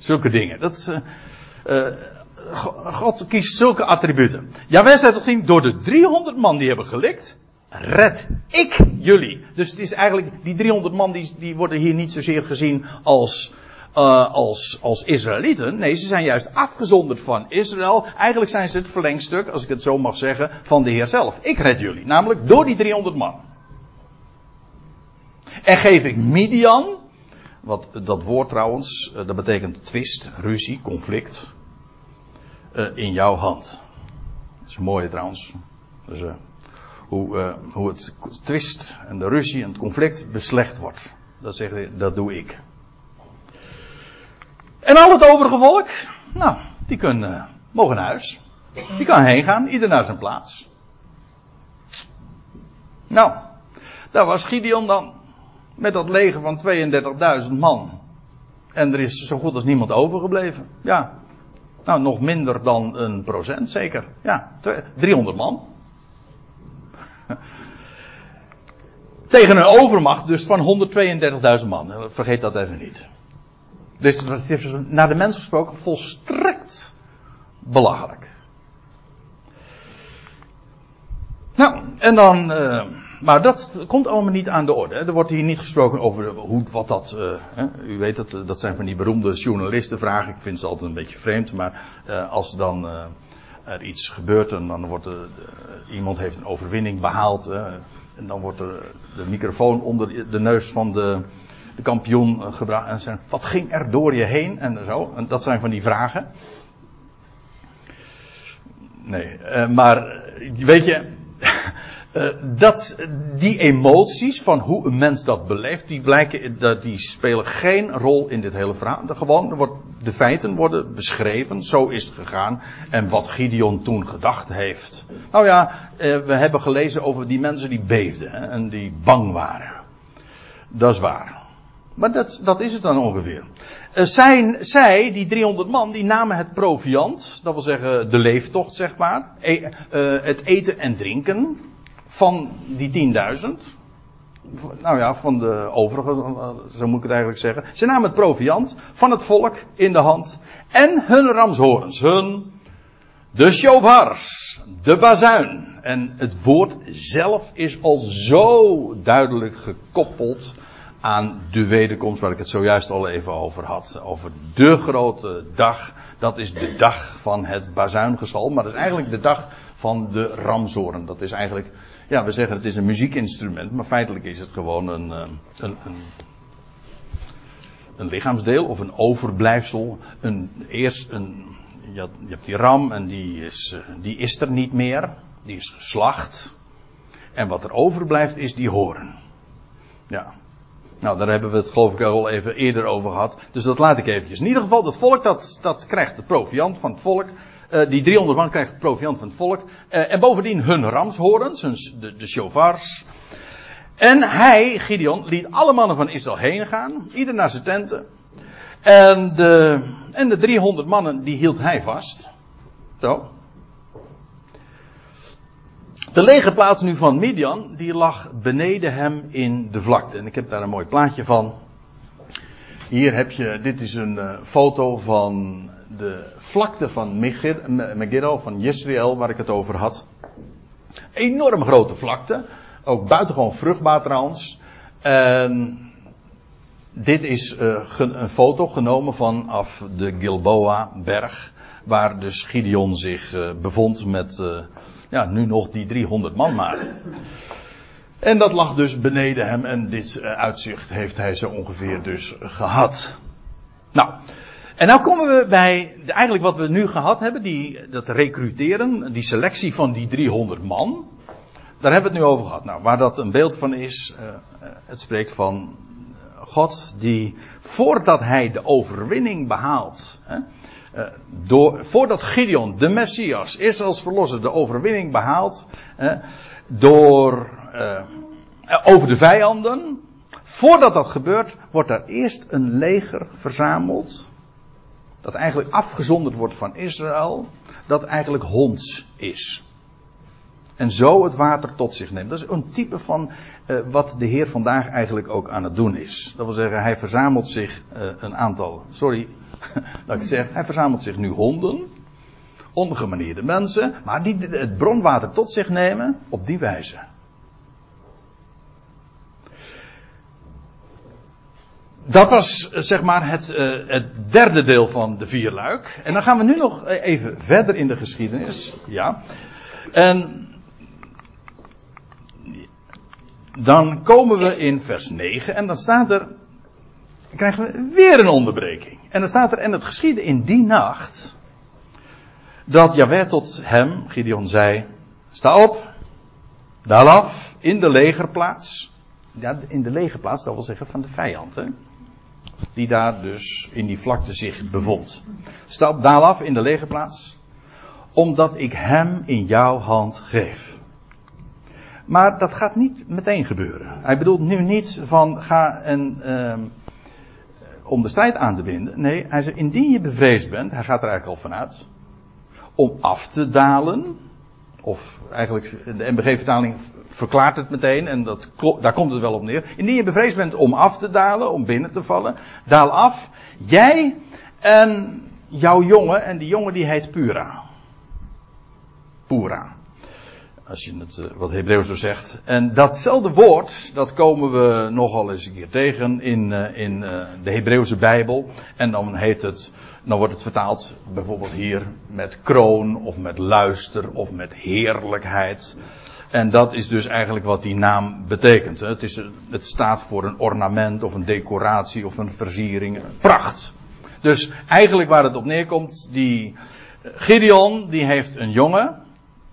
Zulke dingen. Dat uh, God kiest zulke attributen. Ja, wij zijn toch niet door de 300 man die hebben gelikt red ik jullie. Dus het is eigenlijk, die 300 man die, die worden hier niet zozeer gezien als, uh, als, als Israëlieten. Nee, ze zijn juist afgezonderd van Israël. Eigenlijk zijn ze het verlengstuk, als ik het zo mag zeggen, van de Heer zelf. Ik red jullie, namelijk door die 300 man. En geef ik Midian, wat dat woord trouwens, uh, dat betekent twist, ruzie, conflict, uh, in jouw hand. Dat is een mooie trouwens. Dus, hoe, uh, hoe het twist en de ruzie en het conflict beslecht wordt. Dat, zeg, dat doe ik. En al het overige volk, nou, die kunnen, mogen naar huis. Die kan heen gaan, ieder naar zijn plaats. Nou, daar was Gideon dan met dat leger van 32.000 man. En er is zo goed als niemand overgebleven. Ja. Nou, nog minder dan een procent zeker. Ja, 300 man. Tegen een overmacht dus van 132.000 man. Vergeet dat even niet. Dus is dus naar de mens gesproken volstrekt belachelijk. Nou, en dan. Uh, maar dat komt allemaal niet aan de orde. Er wordt hier niet gesproken over hoe, wat dat. Hè? U weet dat, dat zijn van die beroemde journalistenvragen. Ik vind ze altijd een beetje vreemd. Maar als dan er iets gebeurt en dan wordt er, iemand heeft een overwinning behaald. En dan wordt er de microfoon onder de neus van de, de kampioen eh, gebracht. En zeggen, wat ging er door je heen? En zo. En dat zijn van die vragen. Nee, maar weet je, uh, dat, die emoties van hoe een mens dat beleeft, die, blijken, dat, die spelen geen rol in dit hele verhaal. De, gewoon, de feiten worden beschreven, zo is het gegaan. En wat Gideon toen gedacht heeft. Nou ja, uh, we hebben gelezen over die mensen die beefden en die bang waren. Dat is waar. Maar dat, dat is het dan ongeveer. Uh, zijn, zij, die 300 man, die namen het proviant, dat wil zeggen de leeftocht zeg maar, e, het eten en drinken, van die 10.000. Nou ja, van de overige, zo moet ik het eigenlijk zeggen. Ze namen het proviant van het volk in de hand. En hun ramshorens, hun, de shofars, de bazuin. En het woord zelf is al zo duidelijk gekoppeld aan de wederkomst waar ik het zojuist al even over had. Over de grote dag. Dat is de dag van het bazuingesal. Maar dat is eigenlijk de dag van de ramshoorn. Dat is eigenlijk ja, we zeggen het is een muziekinstrument, maar feitelijk is het gewoon een, eh, een, een, een lichaamsdeel of een overblijfsel. Een, eerst een, je, hebt die ram en die is, eh, die is er niet meer. Die is geslacht. En wat er overblijft is die horen. Ja. Nou, daar hebben we het geloof ik al even eerder over gehad. Dus dat laat ik eventjes. In ieder geval, dat volk dat, dat krijgt de proviant van het volk. Uh, die 300 man krijgt de proviant van het volk. Uh, en bovendien hun ramshorens, de, de. En hij, Gideon, liet alle mannen van Israël heen gaan. Ieder naar zijn tenten. En de, en de 300 mannen, die hield hij vast. Zo. De legerplaats nu van Midian, die lag beneden hem in de vlakte. En ik heb daar een mooi plaatje van. Hier heb je, dit is een uh, foto van de vlakte van Megiddo, van Jezreel, waar ik het over had. Enorm grote vlakte. Ook buitengewoon vruchtbaar trouwens. En dit is uh, een foto genomen vanaf de Gilboa-berg. Waar dus Gideon zich uh, bevond met uh, ja, nu nog die 300 man maar. En dat lag dus beneden hem en dit uitzicht heeft hij zo ongeveer dus gehad. Nou, en nou komen we bij eigenlijk wat we nu gehad hebben, die, dat recruteren, die selectie van die 300 man. Daar hebben we het nu over gehad. Nou, waar dat een beeld van is, uh, het spreekt van God die voordat hij de overwinning behaalt, hè, door, voordat Gideon, de Messias, eerst als verlosser de overwinning behaalt, door, over de vijanden, voordat dat gebeurt, wordt er eerst een leger verzameld, dat eigenlijk afgezonderd wordt van Israël, dat eigenlijk honds is. En zo het water tot zich neemt. Dat is een type van uh, wat de Heer vandaag eigenlijk ook aan het doen is. Dat wil zeggen, hij verzamelt zich uh, een aantal. Sorry, dat ik zeg. Hij verzamelt zich nu honden. Ongemanierde mensen. Maar die het bronwater tot zich nemen op die wijze. Dat was zeg maar het, uh, het derde deel van de vierluik. En dan gaan we nu nog even verder in de geschiedenis. Ja. En dan komen we in vers 9 en dan staat er, dan krijgen we weer een onderbreking. En dan staat er, en het geschiedde in die nacht, dat Jaweh tot hem, Gideon, zei, sta op, daal af, in de legerplaats. Ja, in de legerplaats, dat wil zeggen van de vijand, hè. Die daar dus in die vlakte zich bevond. Sta op, daal af in de legerplaats, omdat ik hem in jouw hand geef. Maar dat gaat niet meteen gebeuren. Hij bedoelt nu niet van ga en uh, om de strijd aan te binden. Nee, hij zegt indien je bevreesd bent, hij gaat er eigenlijk al vanuit, om af te dalen. Of eigenlijk de MBG-vertaling verklaart het meteen en dat, daar komt het wel op neer. Indien je bevreesd bent om af te dalen, om binnen te vallen, daal af. Jij en jouw jongen, en die jongen die heet Pura. Pura als je het uh, wat Hebreeuws zo zegt. En datzelfde woord, dat komen we nogal eens een keer tegen in, uh, in uh, de Hebreeuwse Bijbel. En dan heet het, dan wordt het vertaald bijvoorbeeld hier met kroon of met luister of met heerlijkheid. En dat is dus eigenlijk wat die naam betekent. Het, is, het staat voor een ornament of een decoratie of een versiering. Pracht. Dus eigenlijk waar het op neerkomt, die Gideon, die heeft een jongen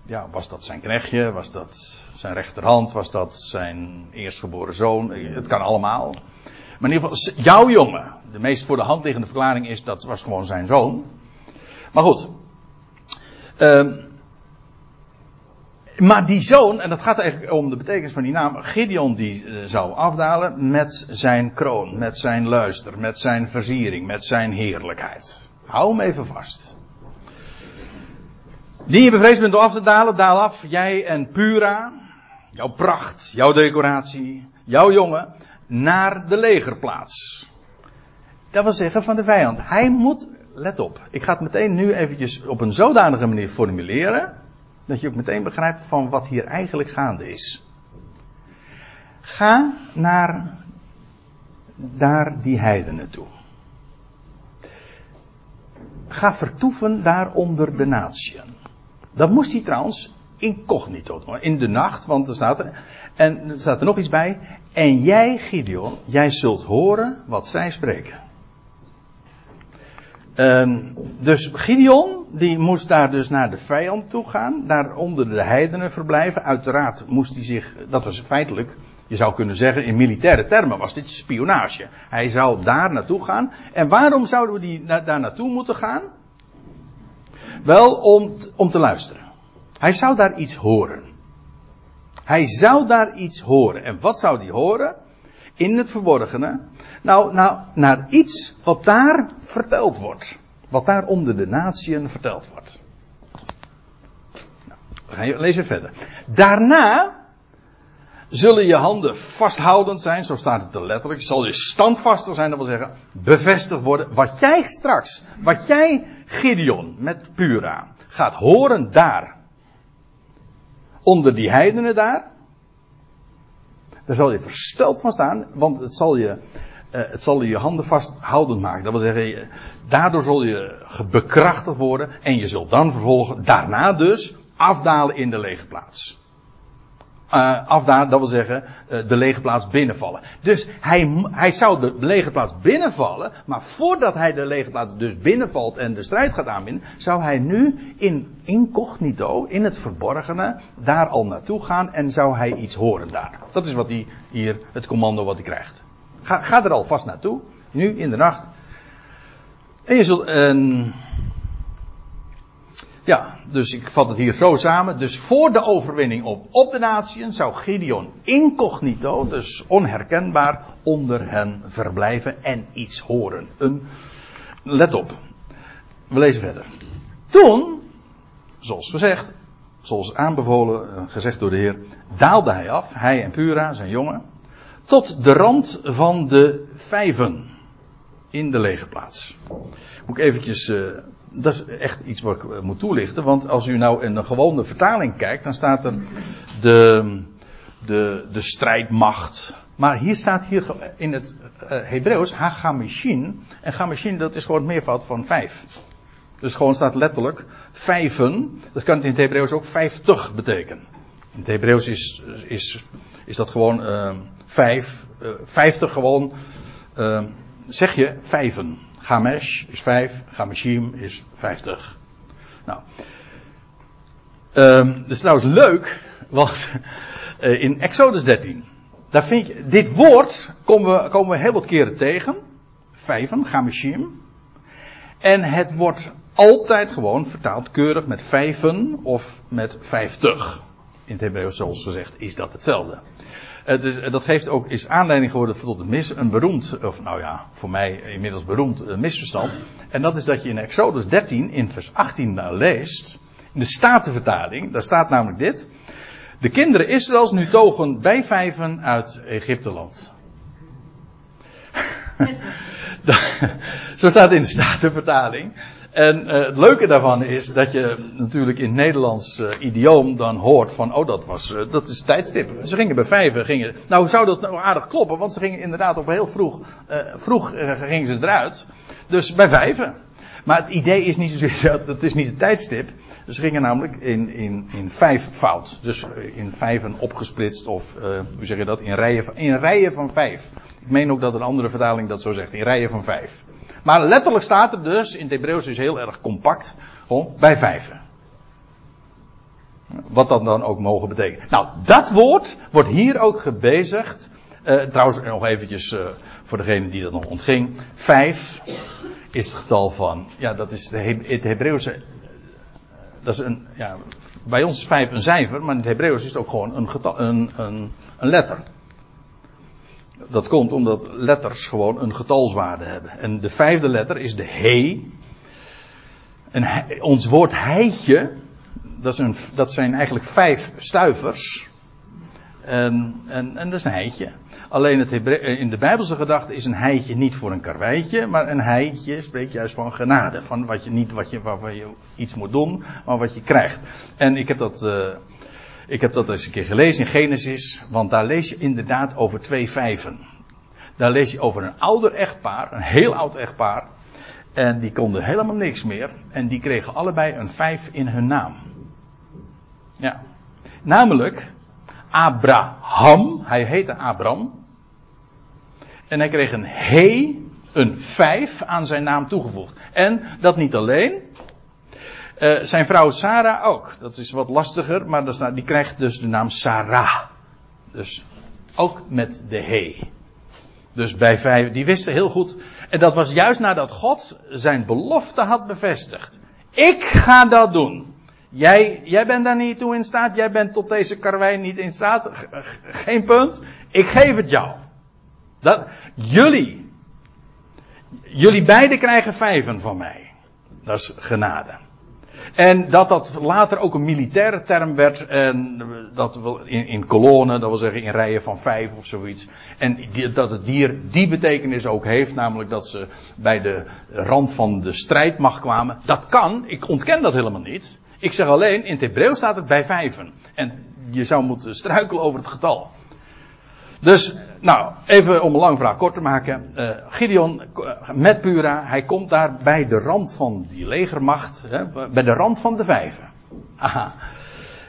ja, was dat zijn knechtje, was dat zijn rechterhand, was dat zijn eerstgeboren zoon, het kan allemaal. Maar in ieder geval, jouw jongen, de meest voor de hand liggende verklaring is dat was gewoon zijn zoon. Maar goed. Uh, maar die zoon, en dat gaat eigenlijk om de betekenis van die naam, Gideon die uh, zou afdalen met zijn kroon, met zijn luister, met zijn versiering, met zijn heerlijkheid. Hou hem even vast. Die je bevreesd bent door af te dalen, daal af, jij en Pura, jouw pracht, jouw decoratie, jouw jongen, naar de legerplaats. Dat wil zeggen van de vijand. Hij moet, let op, ik ga het meteen nu eventjes op een zodanige manier formuleren, dat je ook meteen begrijpt van wat hier eigenlijk gaande is. Ga naar daar die heidenen toe. Ga vertoeven daar onder de natieën. Dat moest hij trouwens incognito doen. In de nacht, want er staat er. En er staat er nog iets bij. En jij, Gideon, jij zult horen wat zij spreken. Um, dus Gideon, die moest daar dus naar de vijand toe gaan. Daar onder de heidenen verblijven. Uiteraard moest hij zich, dat was feitelijk Je zou kunnen zeggen, in militaire termen was dit spionage. Hij zou daar naartoe gaan. En waarom zouden we die daar naartoe moeten gaan? Wel om, om te luisteren. Hij zou daar iets horen. Hij zou daar iets horen. En wat zou hij horen? In het verborgene. Nou, nou, naar iets wat daar verteld wordt. Wat daar onder de natieën verteld wordt. Nou, we gaan lezen verder. Daarna zullen je handen vasthoudend zijn, zo staat het er letterlijk. Zal je standvastig zijn, dat wil zeggen bevestigd worden. Wat jij straks, wat jij Gideon met Pura gaat horen daar. Onder die heidenen daar. Daar zal je versteld van staan, want het zal je, uh, het zal je handen vasthoudend maken. Dat wil zeggen, daardoor zul je bekrachtigd worden en je zult dan vervolgen, daarna dus, afdalen in de lege plaats uh, afdaan, dat wil zeggen uh, de lege plaats binnenvallen. Dus hij, hij zou de lege plaats binnenvallen, maar voordat hij de lege plaats dus binnenvalt en de strijd gaat aanbinden, zou hij nu in incognito, in het verborgene, daar al naartoe gaan en zou hij iets horen daar. Dat is wat hij hier, het commando wat hij krijgt. Ga, ga er al vast naartoe, nu in de nacht. En je zult, uh, ja, dus ik vat het hier zo samen. Dus voor de overwinning op, op de natieën zou Gideon incognito, dus onherkenbaar, onder hen verblijven en iets horen. Een, let op, we lezen verder. Toen, zoals gezegd, zoals aanbevolen, eh, gezegd door de Heer, daalde hij af, hij en Pura, zijn jongen, tot de rand van de vijven in de legerplaats. Moet ik eventjes uh, dat is echt iets wat ik eh, moet toelichten. Want als u nou in een gewone vertaling kijkt, dan staat er de, de, de strijdmacht. Maar hier staat hier in het uh, Hebreeuws Hagamishin. En Gamishin dat is gewoon het meervoud van vijf. Dus gewoon staat letterlijk vijven. Dat kan in het Hebreeuws ook vijftig betekenen. In het Hebreeuws is, is, is dat gewoon uh, vijf. Vijftig gewoon. zeg je vijven. Gamesh is 5, Gameshim is 50. Nou. Um, dat is trouwens leuk, want uh, in Exodus 13, daar vind je, dit woord komen we, komen we heel wat keren tegen. Vijven, Gameshim. En het wordt altijd gewoon vertaald keurig met vijven of met vijftig. In het Hebreeuws, zoals gezegd, is dat hetzelfde. Het is, dat geeft ook, is aanleiding geworden tot een, mis, een beroemd, of nou ja, voor mij inmiddels beroemd een misverstand. En dat is dat je in Exodus 13 in vers 18 leest, in de Statenvertaling, daar staat namelijk dit. De kinderen Israëls nu togen bij vijven uit Egypteland. Zo staat in de Statenvertaling. En uh, het leuke daarvan is dat je natuurlijk in het Nederlands uh, idioom dan hoort van, oh dat was, uh, dat is tijdstip. Ze gingen bij vijven, gingen, nou zou dat nou aardig kloppen, want ze gingen inderdaad op heel vroeg, vroeg gingen ze eruit. Dus bij vijven. Maar het idee is niet zozeer, dat is niet het tijdstip. Ze gingen namelijk in, in, in vijf fout. Dus in vijven opgesplitst of, hoe zeg je dat, in rijen, in rijen van vijf. Ik meen ook dat een andere vertaling dat zo zegt, in rijen van vijf. Maar letterlijk staat er dus, in het Hebreeuws is heel erg compact, bij vijven. Wat dat dan ook mogen betekenen. Nou, dat woord wordt hier ook gebezigd. Uh, trouwens, nog eventjes uh, voor degene die dat nog ontging. Vijf is het getal van, ja, dat is de He het Hebreeuwse. Dat is een, ja, bij ons is vijf een cijfer, maar in het Hebreeuws is het ook gewoon een, getal, een, een, een letter. Dat komt omdat letters gewoon een getalswaarde hebben. En de vijfde letter is de he. En ons woord heitje, dat, is een, dat zijn eigenlijk vijf stuivers. En, en dat is een heitje. Alleen eh, in de Bijbelse gedachte is een heitje niet voor een karweitje, maar een heitje spreekt juist van genade. Van wat je niet wat je, waarvan je iets moet doen, maar wat je krijgt. En ik heb dat. Uh, ik heb dat eens een keer gelezen in Genesis, want daar lees je inderdaad over twee vijven. Daar lees je over een ouder echtpaar, een heel oud echtpaar. En die konden helemaal niks meer. En die kregen allebei een vijf in hun naam. Ja. Namelijk Abraham. Hij heette Abram. En hij kreeg een he, een vijf aan zijn naam toegevoegd. En dat niet alleen. Uh, zijn vrouw Sarah ook. Dat is wat lastiger, maar die krijgt dus de naam Sarah. Dus Ook met de he. Dus bij vijf, die wisten heel goed. En dat was juist nadat God zijn belofte had bevestigd. Ik ga dat doen. Jij, jij bent daar niet toe in staat. Jij bent tot deze karwei niet in staat. Geen punt. Ik geef het jou. Dat, jullie. Jullie beiden krijgen vijven van mij. Dat is genade. En dat dat later ook een militaire term werd. En dat in, in kolonnen, dat wil zeggen in rijen van vijf of zoiets. En dat het dier die betekenis ook heeft. Namelijk dat ze bij de rand van de strijdmacht kwamen. Dat kan, ik ontken dat helemaal niet. Ik zeg alleen, in het Hebreeuws staat het bij vijven. En je zou moeten struikelen over het getal. Dus, nou, even om een lang vraag kort te maken. Uh, Gideon uh, met Pura, hij komt daar bij de rand van die legermacht, hè, bij de rand van de vijven. Aha.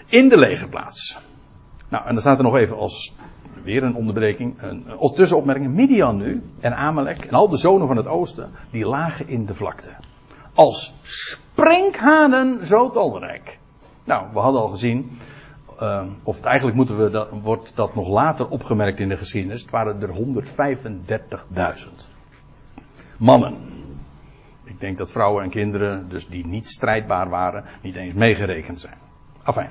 In de legerplaats. Nou, en dan staat er nog even als, weer een onderbreking, een, als tussenopmerking. Midian nu en Amalek en al de zonen van het oosten, die lagen in de vlakte. Als sprinkhanen zo talrijk. Nou, we hadden al gezien, uh, of eigenlijk moeten we dat, wordt dat nog later opgemerkt in de geschiedenis. Het waren er 135.000 mannen. Ik denk dat vrouwen en kinderen, dus die niet strijdbaar waren, niet eens meegerekend zijn. Enfin.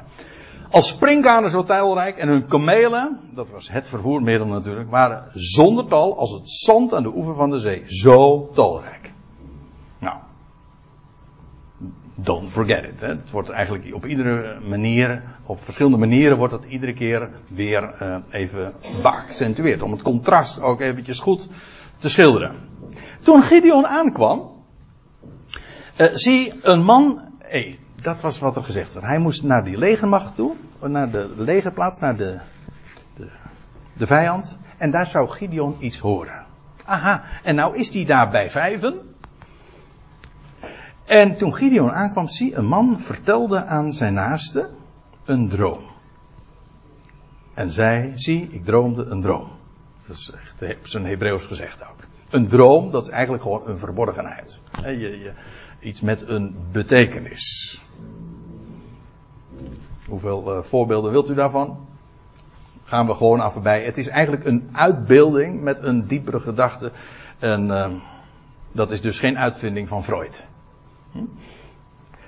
Als sprinkhanen zo talrijk en hun kamelen, dat was het vervoermiddel natuurlijk, waren zonder tal als het zand aan de oever van de zee. Zo talrijk. Nou, don't forget it. Hè. Het wordt eigenlijk op iedere manier, op verschillende manieren wordt dat iedere keer weer uh, even beaccentueerd. Om het contrast ook eventjes goed te schilderen. Toen Gideon aankwam, uh, zie een man, hey, dat was wat er gezegd werd. Hij moest naar die legermacht toe, naar de legerplaats, naar de, de, de vijand. En daar zou Gideon iets horen. Aha, en nou is hij daar bij vijven. En toen Gideon aankwam, zie een man vertelde aan zijn naaste een droom. En zij, zie, ik droomde een droom. Dat is echt zijn Hebreeuws gezegd ook. Een droom, dat is eigenlijk gewoon een verborgenheid. Je, je, iets met een betekenis. Hoeveel uh, voorbeelden wilt u daarvan? Gaan we gewoon aan voorbij. Het is eigenlijk een uitbeelding met een diepere gedachte. En uh, dat is dus geen uitvinding van Freud. Hm?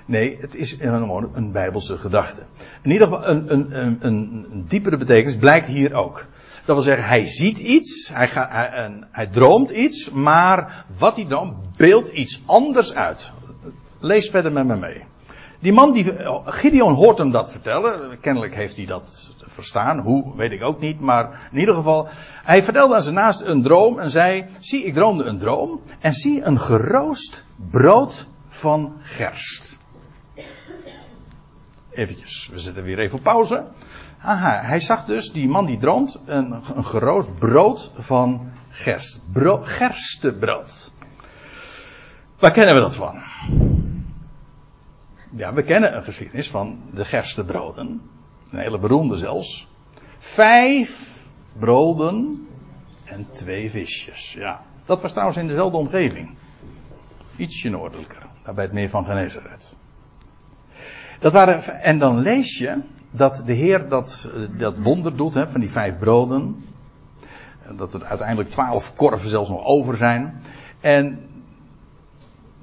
Nee, het is een bijbelse gedachte. In ieder geval een, een, een, een, diepere betekenis blijkt hier ook. Dat wil zeggen, hij ziet iets, hij, hij, hij droomt iets, maar wat hij droomt beeldt iets anders uit. Lees verder met me mee. Die man, die, Gideon hoort hem dat vertellen. Kennelijk heeft hij dat verstaan. Hoe, weet ik ook niet. Maar in ieder geval, hij vertelde aan zijn naast een droom en zei, zie, ik droomde een droom. En zie een geroost brood van gerst. Eventjes, we zetten weer even op pauze. Aha, hij zag dus, die man die droomt, een, een geroost brood van gerst. Bro, gerstebrood. Waar kennen we dat van? Ja, we kennen een geschiedenis van de gerstebroden. Een hele beroemde zelfs. Vijf broden en twee visjes. Ja, dat was trouwens in dezelfde omgeving. Ietsje noordelijker, daar bij het meer van Genezaret. Dat waren, en dan lees je dat de Heer dat, dat wonder doet hè, van die vijf broden. Dat er uiteindelijk twaalf korven zelfs nog over zijn. En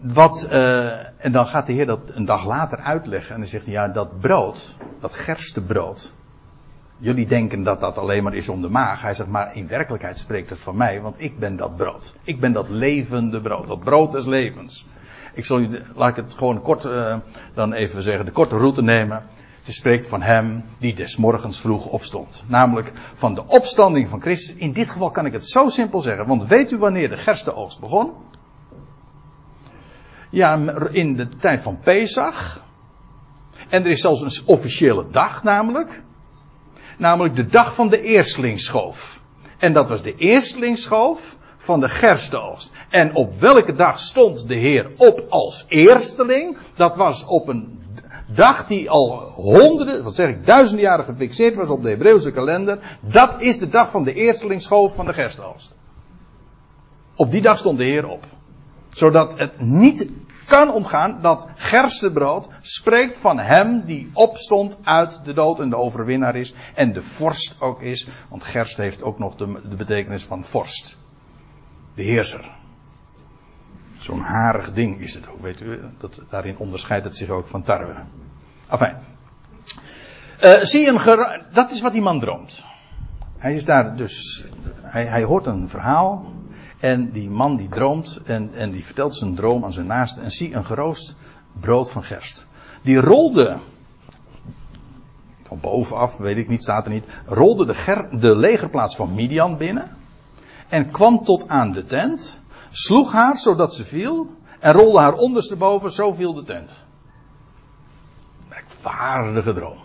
wat, uh, en dan gaat de Heer dat een dag later uitleggen. En dan zegt hij, ja, dat brood, dat gerstebrood. Jullie denken dat dat alleen maar is om de maag. Hij zegt, maar in werkelijkheid spreekt het van mij, want ik ben dat brood. Ik ben dat levende brood, dat brood des levens. Ik zal u, laat ik het gewoon kort, uh, dan even zeggen, de korte route nemen. Het spreekt van hem die des morgens vroeg opstond. Namelijk van de opstanding van Christus. In dit geval kan ik het zo simpel zeggen. Want weet u wanneer de gerstenoogst begon? Ja, in de tijd van Pesach. En er is zelfs een officiële dag namelijk. Namelijk de dag van de eerstlingsschoof. En dat was de eerstlingsschoof van de gerstenoogst. En op welke dag stond de Heer op als eersteling? Dat was op een dag die al honderden, wat zeg ik, duizenden jaren gefixeerd was op de Hebreeuwse kalender. Dat is de dag van de eerstelingsschoof van de gerstenoogst. Op die dag stond de Heer op. Zodat het niet kan ontgaan dat gerstebrood spreekt van hem die opstond uit de dood en de overwinnaar is. En de vorst ook is. Want gerst heeft ook nog de betekenis van vorst. De heerser. Zo'n harig ding is het ook, weet u. Dat, daarin onderscheidt het zich ook van tarwe. Enfin. Uh, zie een dat is wat die man droomt. Hij is daar dus, hij, hij hoort een verhaal. En die man die droomt en, en die vertelt zijn droom aan zijn naaste. En zie een geroost brood van gerst. Die rolde, van bovenaf, weet ik niet, staat er niet. Rolde de, ger, de legerplaats van Midian binnen. En kwam tot aan de tent. Sloeg haar zodat ze viel. En rolde haar ondersteboven, zo viel de tent. Merkwaardige droom.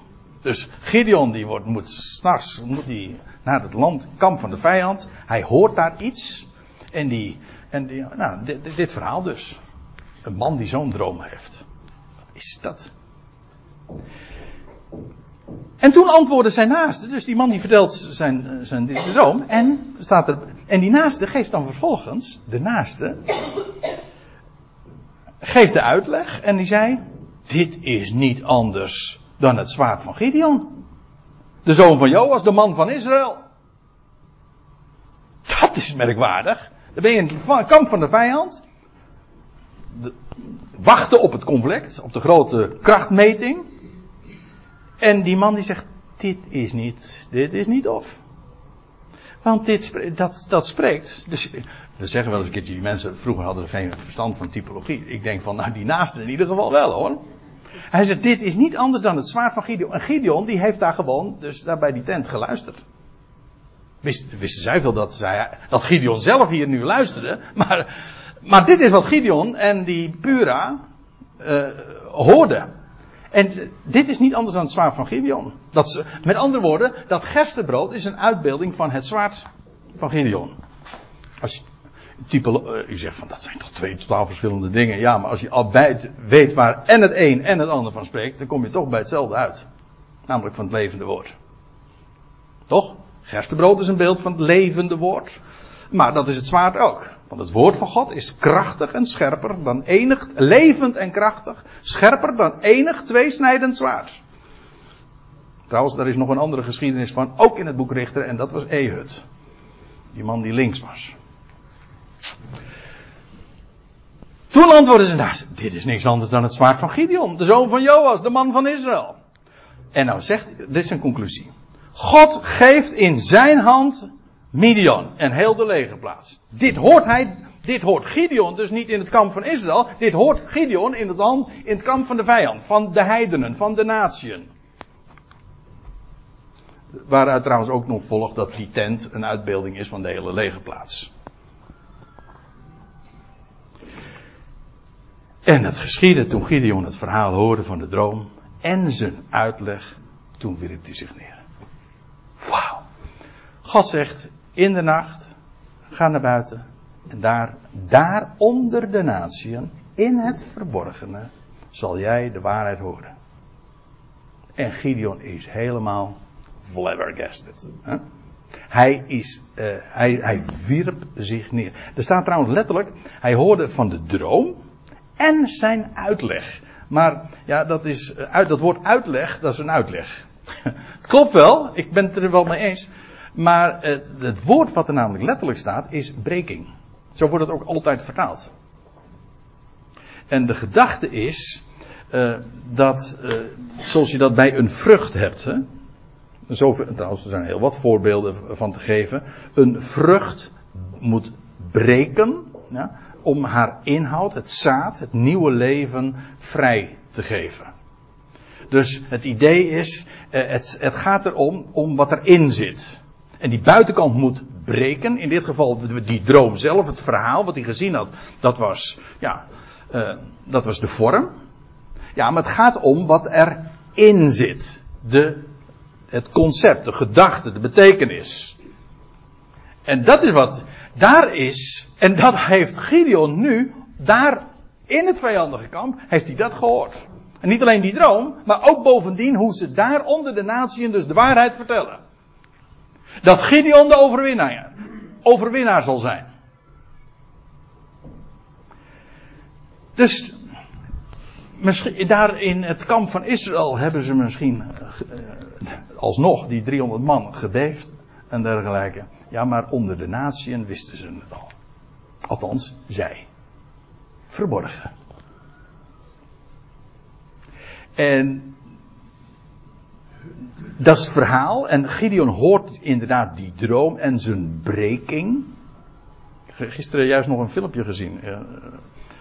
Dus Gideon die wordt, moet s'nachts moet naar het land, kamp van de vijand. Hij hoort daar iets. En die, en die nou, dit, dit verhaal dus. Een man die zo'n droom heeft. Wat is dat? En toen antwoordde zijn naaste, dus die man die vertelt zijn, zijn droom, en, staat er, en die naaste geeft dan vervolgens, de naaste, geeft de uitleg en die zei, dit is niet anders dan het zwaard van Gideon. De zoon van Joas, de man van Israël. Dat is merkwaardig. Dan ben je in het kamp van de vijand. Wachten op het conflict, op de grote krachtmeting. En die man die zegt, dit is niet, dit is niet of. Want dit, dat, dat spreekt. Dus we zeggen wel eens een keertje, die mensen, vroeger hadden ze geen verstand van typologie. Ik denk van, nou die naasten in ieder geval wel hoor. Hij zegt, dit is niet anders dan het zwaard van Gideon. En Gideon, die heeft daar gewoon, dus daar bij die tent geluisterd. Wist, wisten zij veel dat, zij, dat Gideon zelf hier nu luisterde. Maar, maar dit is wat Gideon en die Pura uh, hoorden. En dit is niet anders dan het zwaard van Gideon. Dat met andere woorden, dat gerstebrood is een uitbeelding van het zwaard van Gideon. Als je, type, uh, zegt van dat zijn toch twee totaal verschillende dingen. Ja, maar als je al bij weet waar en het een en het ander van spreekt, dan kom je toch bij hetzelfde uit. Namelijk van het levende woord. Toch? Gerstebrood is een beeld van het levende woord. Maar dat is het zwaard ook. Want het woord van God is krachtig en scherper dan enig, levend en krachtig, scherper dan enig tweesnijdend zwaard. Trouwens, daar is nog een andere geschiedenis van, ook in het boek Richter, en dat was Ehud. Die man die links was. Toen antwoordden ze, nou, dit is niks anders dan het zwaard van Gideon, de zoon van Joas, de man van Israël. En nou zegt, dit is een conclusie. God geeft in zijn hand Midian en heel de legerplaats. Dit hoort hij, dit hoort Gideon dus niet in het kamp van Israël. Dit hoort Gideon in het, in het kamp van de vijand, van de heidenen, van de natieën. Waaruit trouwens ook nog volgt dat die tent een uitbeelding is van de hele legerplaats. En het geschiedde toen Gideon het verhaal hoorde van de droom en zijn uitleg, toen wierp hij zich neer. Wauw. God zegt in de nacht, ga naar buiten. En daar, daar onder de natieën, in het verborgene, zal jij de waarheid horen. En Gideon is helemaal flabbergasted. Hij, is, uh, hij, hij wierp zich neer. Er staat trouwens letterlijk, hij hoorde van de droom en zijn uitleg. Maar ja, dat, is, uh, dat woord uitleg, dat is een uitleg. het klopt wel, ik ben het er wel mee eens. Maar het, het woord wat er namelijk letterlijk staat is breking. Zo wordt het ook altijd vertaald. En de gedachte is uh, dat, uh, zoals je dat bij een vrucht hebt. Hè, zo, trouwens, er zijn heel wat voorbeelden van te geven. Een vrucht moet breken ja, om haar inhoud, het zaad, het nieuwe leven vrij te geven. Dus het idee is, uh, het, het gaat erom om wat erin zit. En die buitenkant moet breken. In dit geval die droom zelf, het verhaal wat hij gezien had, dat was, ja, uh, dat was de vorm. Ja, maar het gaat om wat erin zit. De, het concept, de gedachte, de betekenis. En dat is wat daar is. En dat heeft Gideon nu, daar in het vijandige kamp, heeft hij dat gehoord. En niet alleen die droom, maar ook bovendien hoe ze daar onder de natieën dus de waarheid vertellen. Dat Gideon de overwinnaar, overwinnaar zal zijn. Dus misschien, daar in het kamp van Israël hebben ze misschien uh, alsnog die 300 man gedeefd en dergelijke. Ja, maar onder de natieën wisten ze het al. Althans, zij. Verborgen. En dat is het verhaal. En Gideon hoort inderdaad die droom en zijn breking. Gisteren juist nog een filmpje gezien. Uh,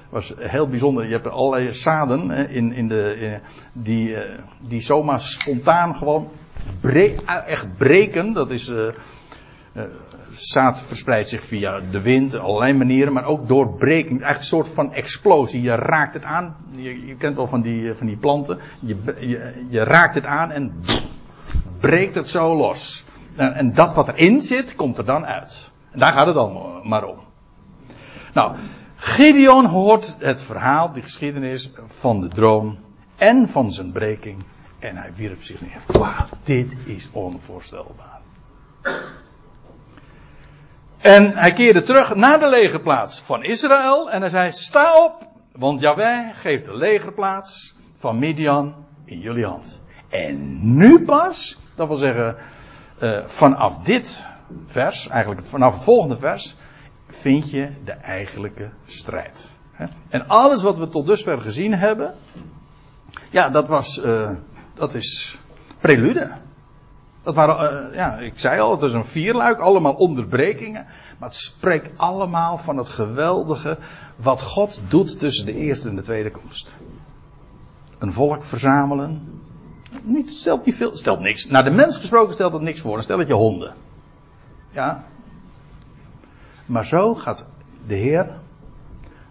was heel bijzonder. Je hebt allerlei zaden in, in de, die, uh, die zomaar spontaan gewoon echt breken. Dat is. Zaad verspreidt zich via de wind, allerlei manieren, maar ook door breking. Eigenlijk een soort van explosie. Je raakt het aan. Je, je kent wel van die, van die planten. Je, je, je raakt het aan en breekt het zo los. En, en dat wat erin zit, komt er dan uit. En daar gaat het dan maar om. Nou, Gideon hoort het verhaal, die geschiedenis van de droom en van zijn breking. En hij wierp zich neer. Wauw, dit is onvoorstelbaar. En hij keerde terug naar de legerplaats van Israël en hij zei: Sta op, want Jahweh geeft de legerplaats van Midian in jullie hand. En nu pas, dat wil zeggen, uh, vanaf dit vers, eigenlijk vanaf het volgende vers, vind je de eigenlijke strijd. En alles wat we tot dusver gezien hebben, ja, dat was, uh, dat is prelude. Dat waren, uh, ja, ik zei al, het is een vierluik, allemaal onderbrekingen. Maar het spreekt allemaal van het geweldige wat God doet tussen de eerste en de tweede komst. Een volk verzamelen. Niet, stelt niet veel, stelt niks. Naar de mens gesproken stelt het niks voor. Stel het je honden. Ja. Maar zo gaat de Heer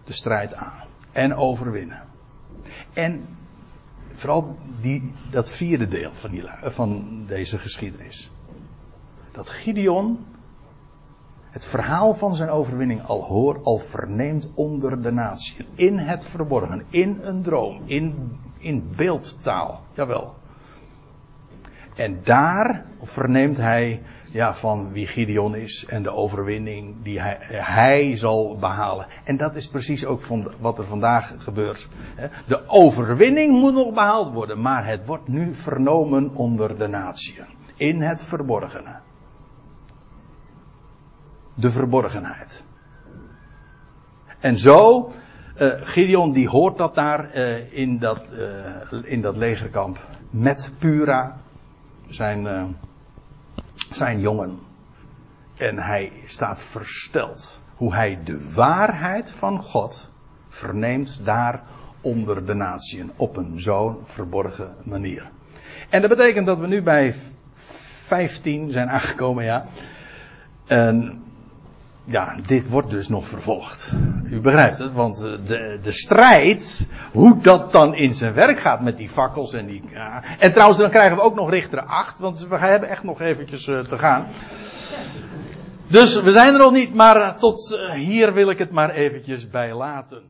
de strijd aan. En overwinnen. En vooral die, dat vierde deel van, die, van deze geschiedenis. Dat Gideon het verhaal van zijn overwinning al hoort, al verneemt onder de natie. In het verborgen, in een droom, in, in beeldtaal. Jawel. En daar verneemt hij ja, van wie Gideon is en de overwinning die hij, hij zal behalen. En dat is precies ook van wat er vandaag gebeurt. De overwinning moet nog behaald worden, maar het wordt nu vernomen onder de natie. In het verborgene. De verborgenheid. En zo, uh, Gideon die hoort dat daar uh, in, dat, uh, in dat legerkamp met Pura, zijn zijn jongen. En hij staat versteld hoe hij de waarheid van God verneemt daar onder de natieën op een zo'n verborgen manier. En dat betekent dat we nu bij 15 zijn aangekomen, ja. En ja, dit wordt dus nog vervolgd. U begrijpt het, want de, de strijd, hoe dat dan in zijn werk gaat met die fakkels en die. Ja. En trouwens, dan krijgen we ook nog richter 8, want we hebben echt nog eventjes uh, te gaan. Dus we zijn er nog niet, maar tot uh, hier wil ik het maar eventjes bij laten.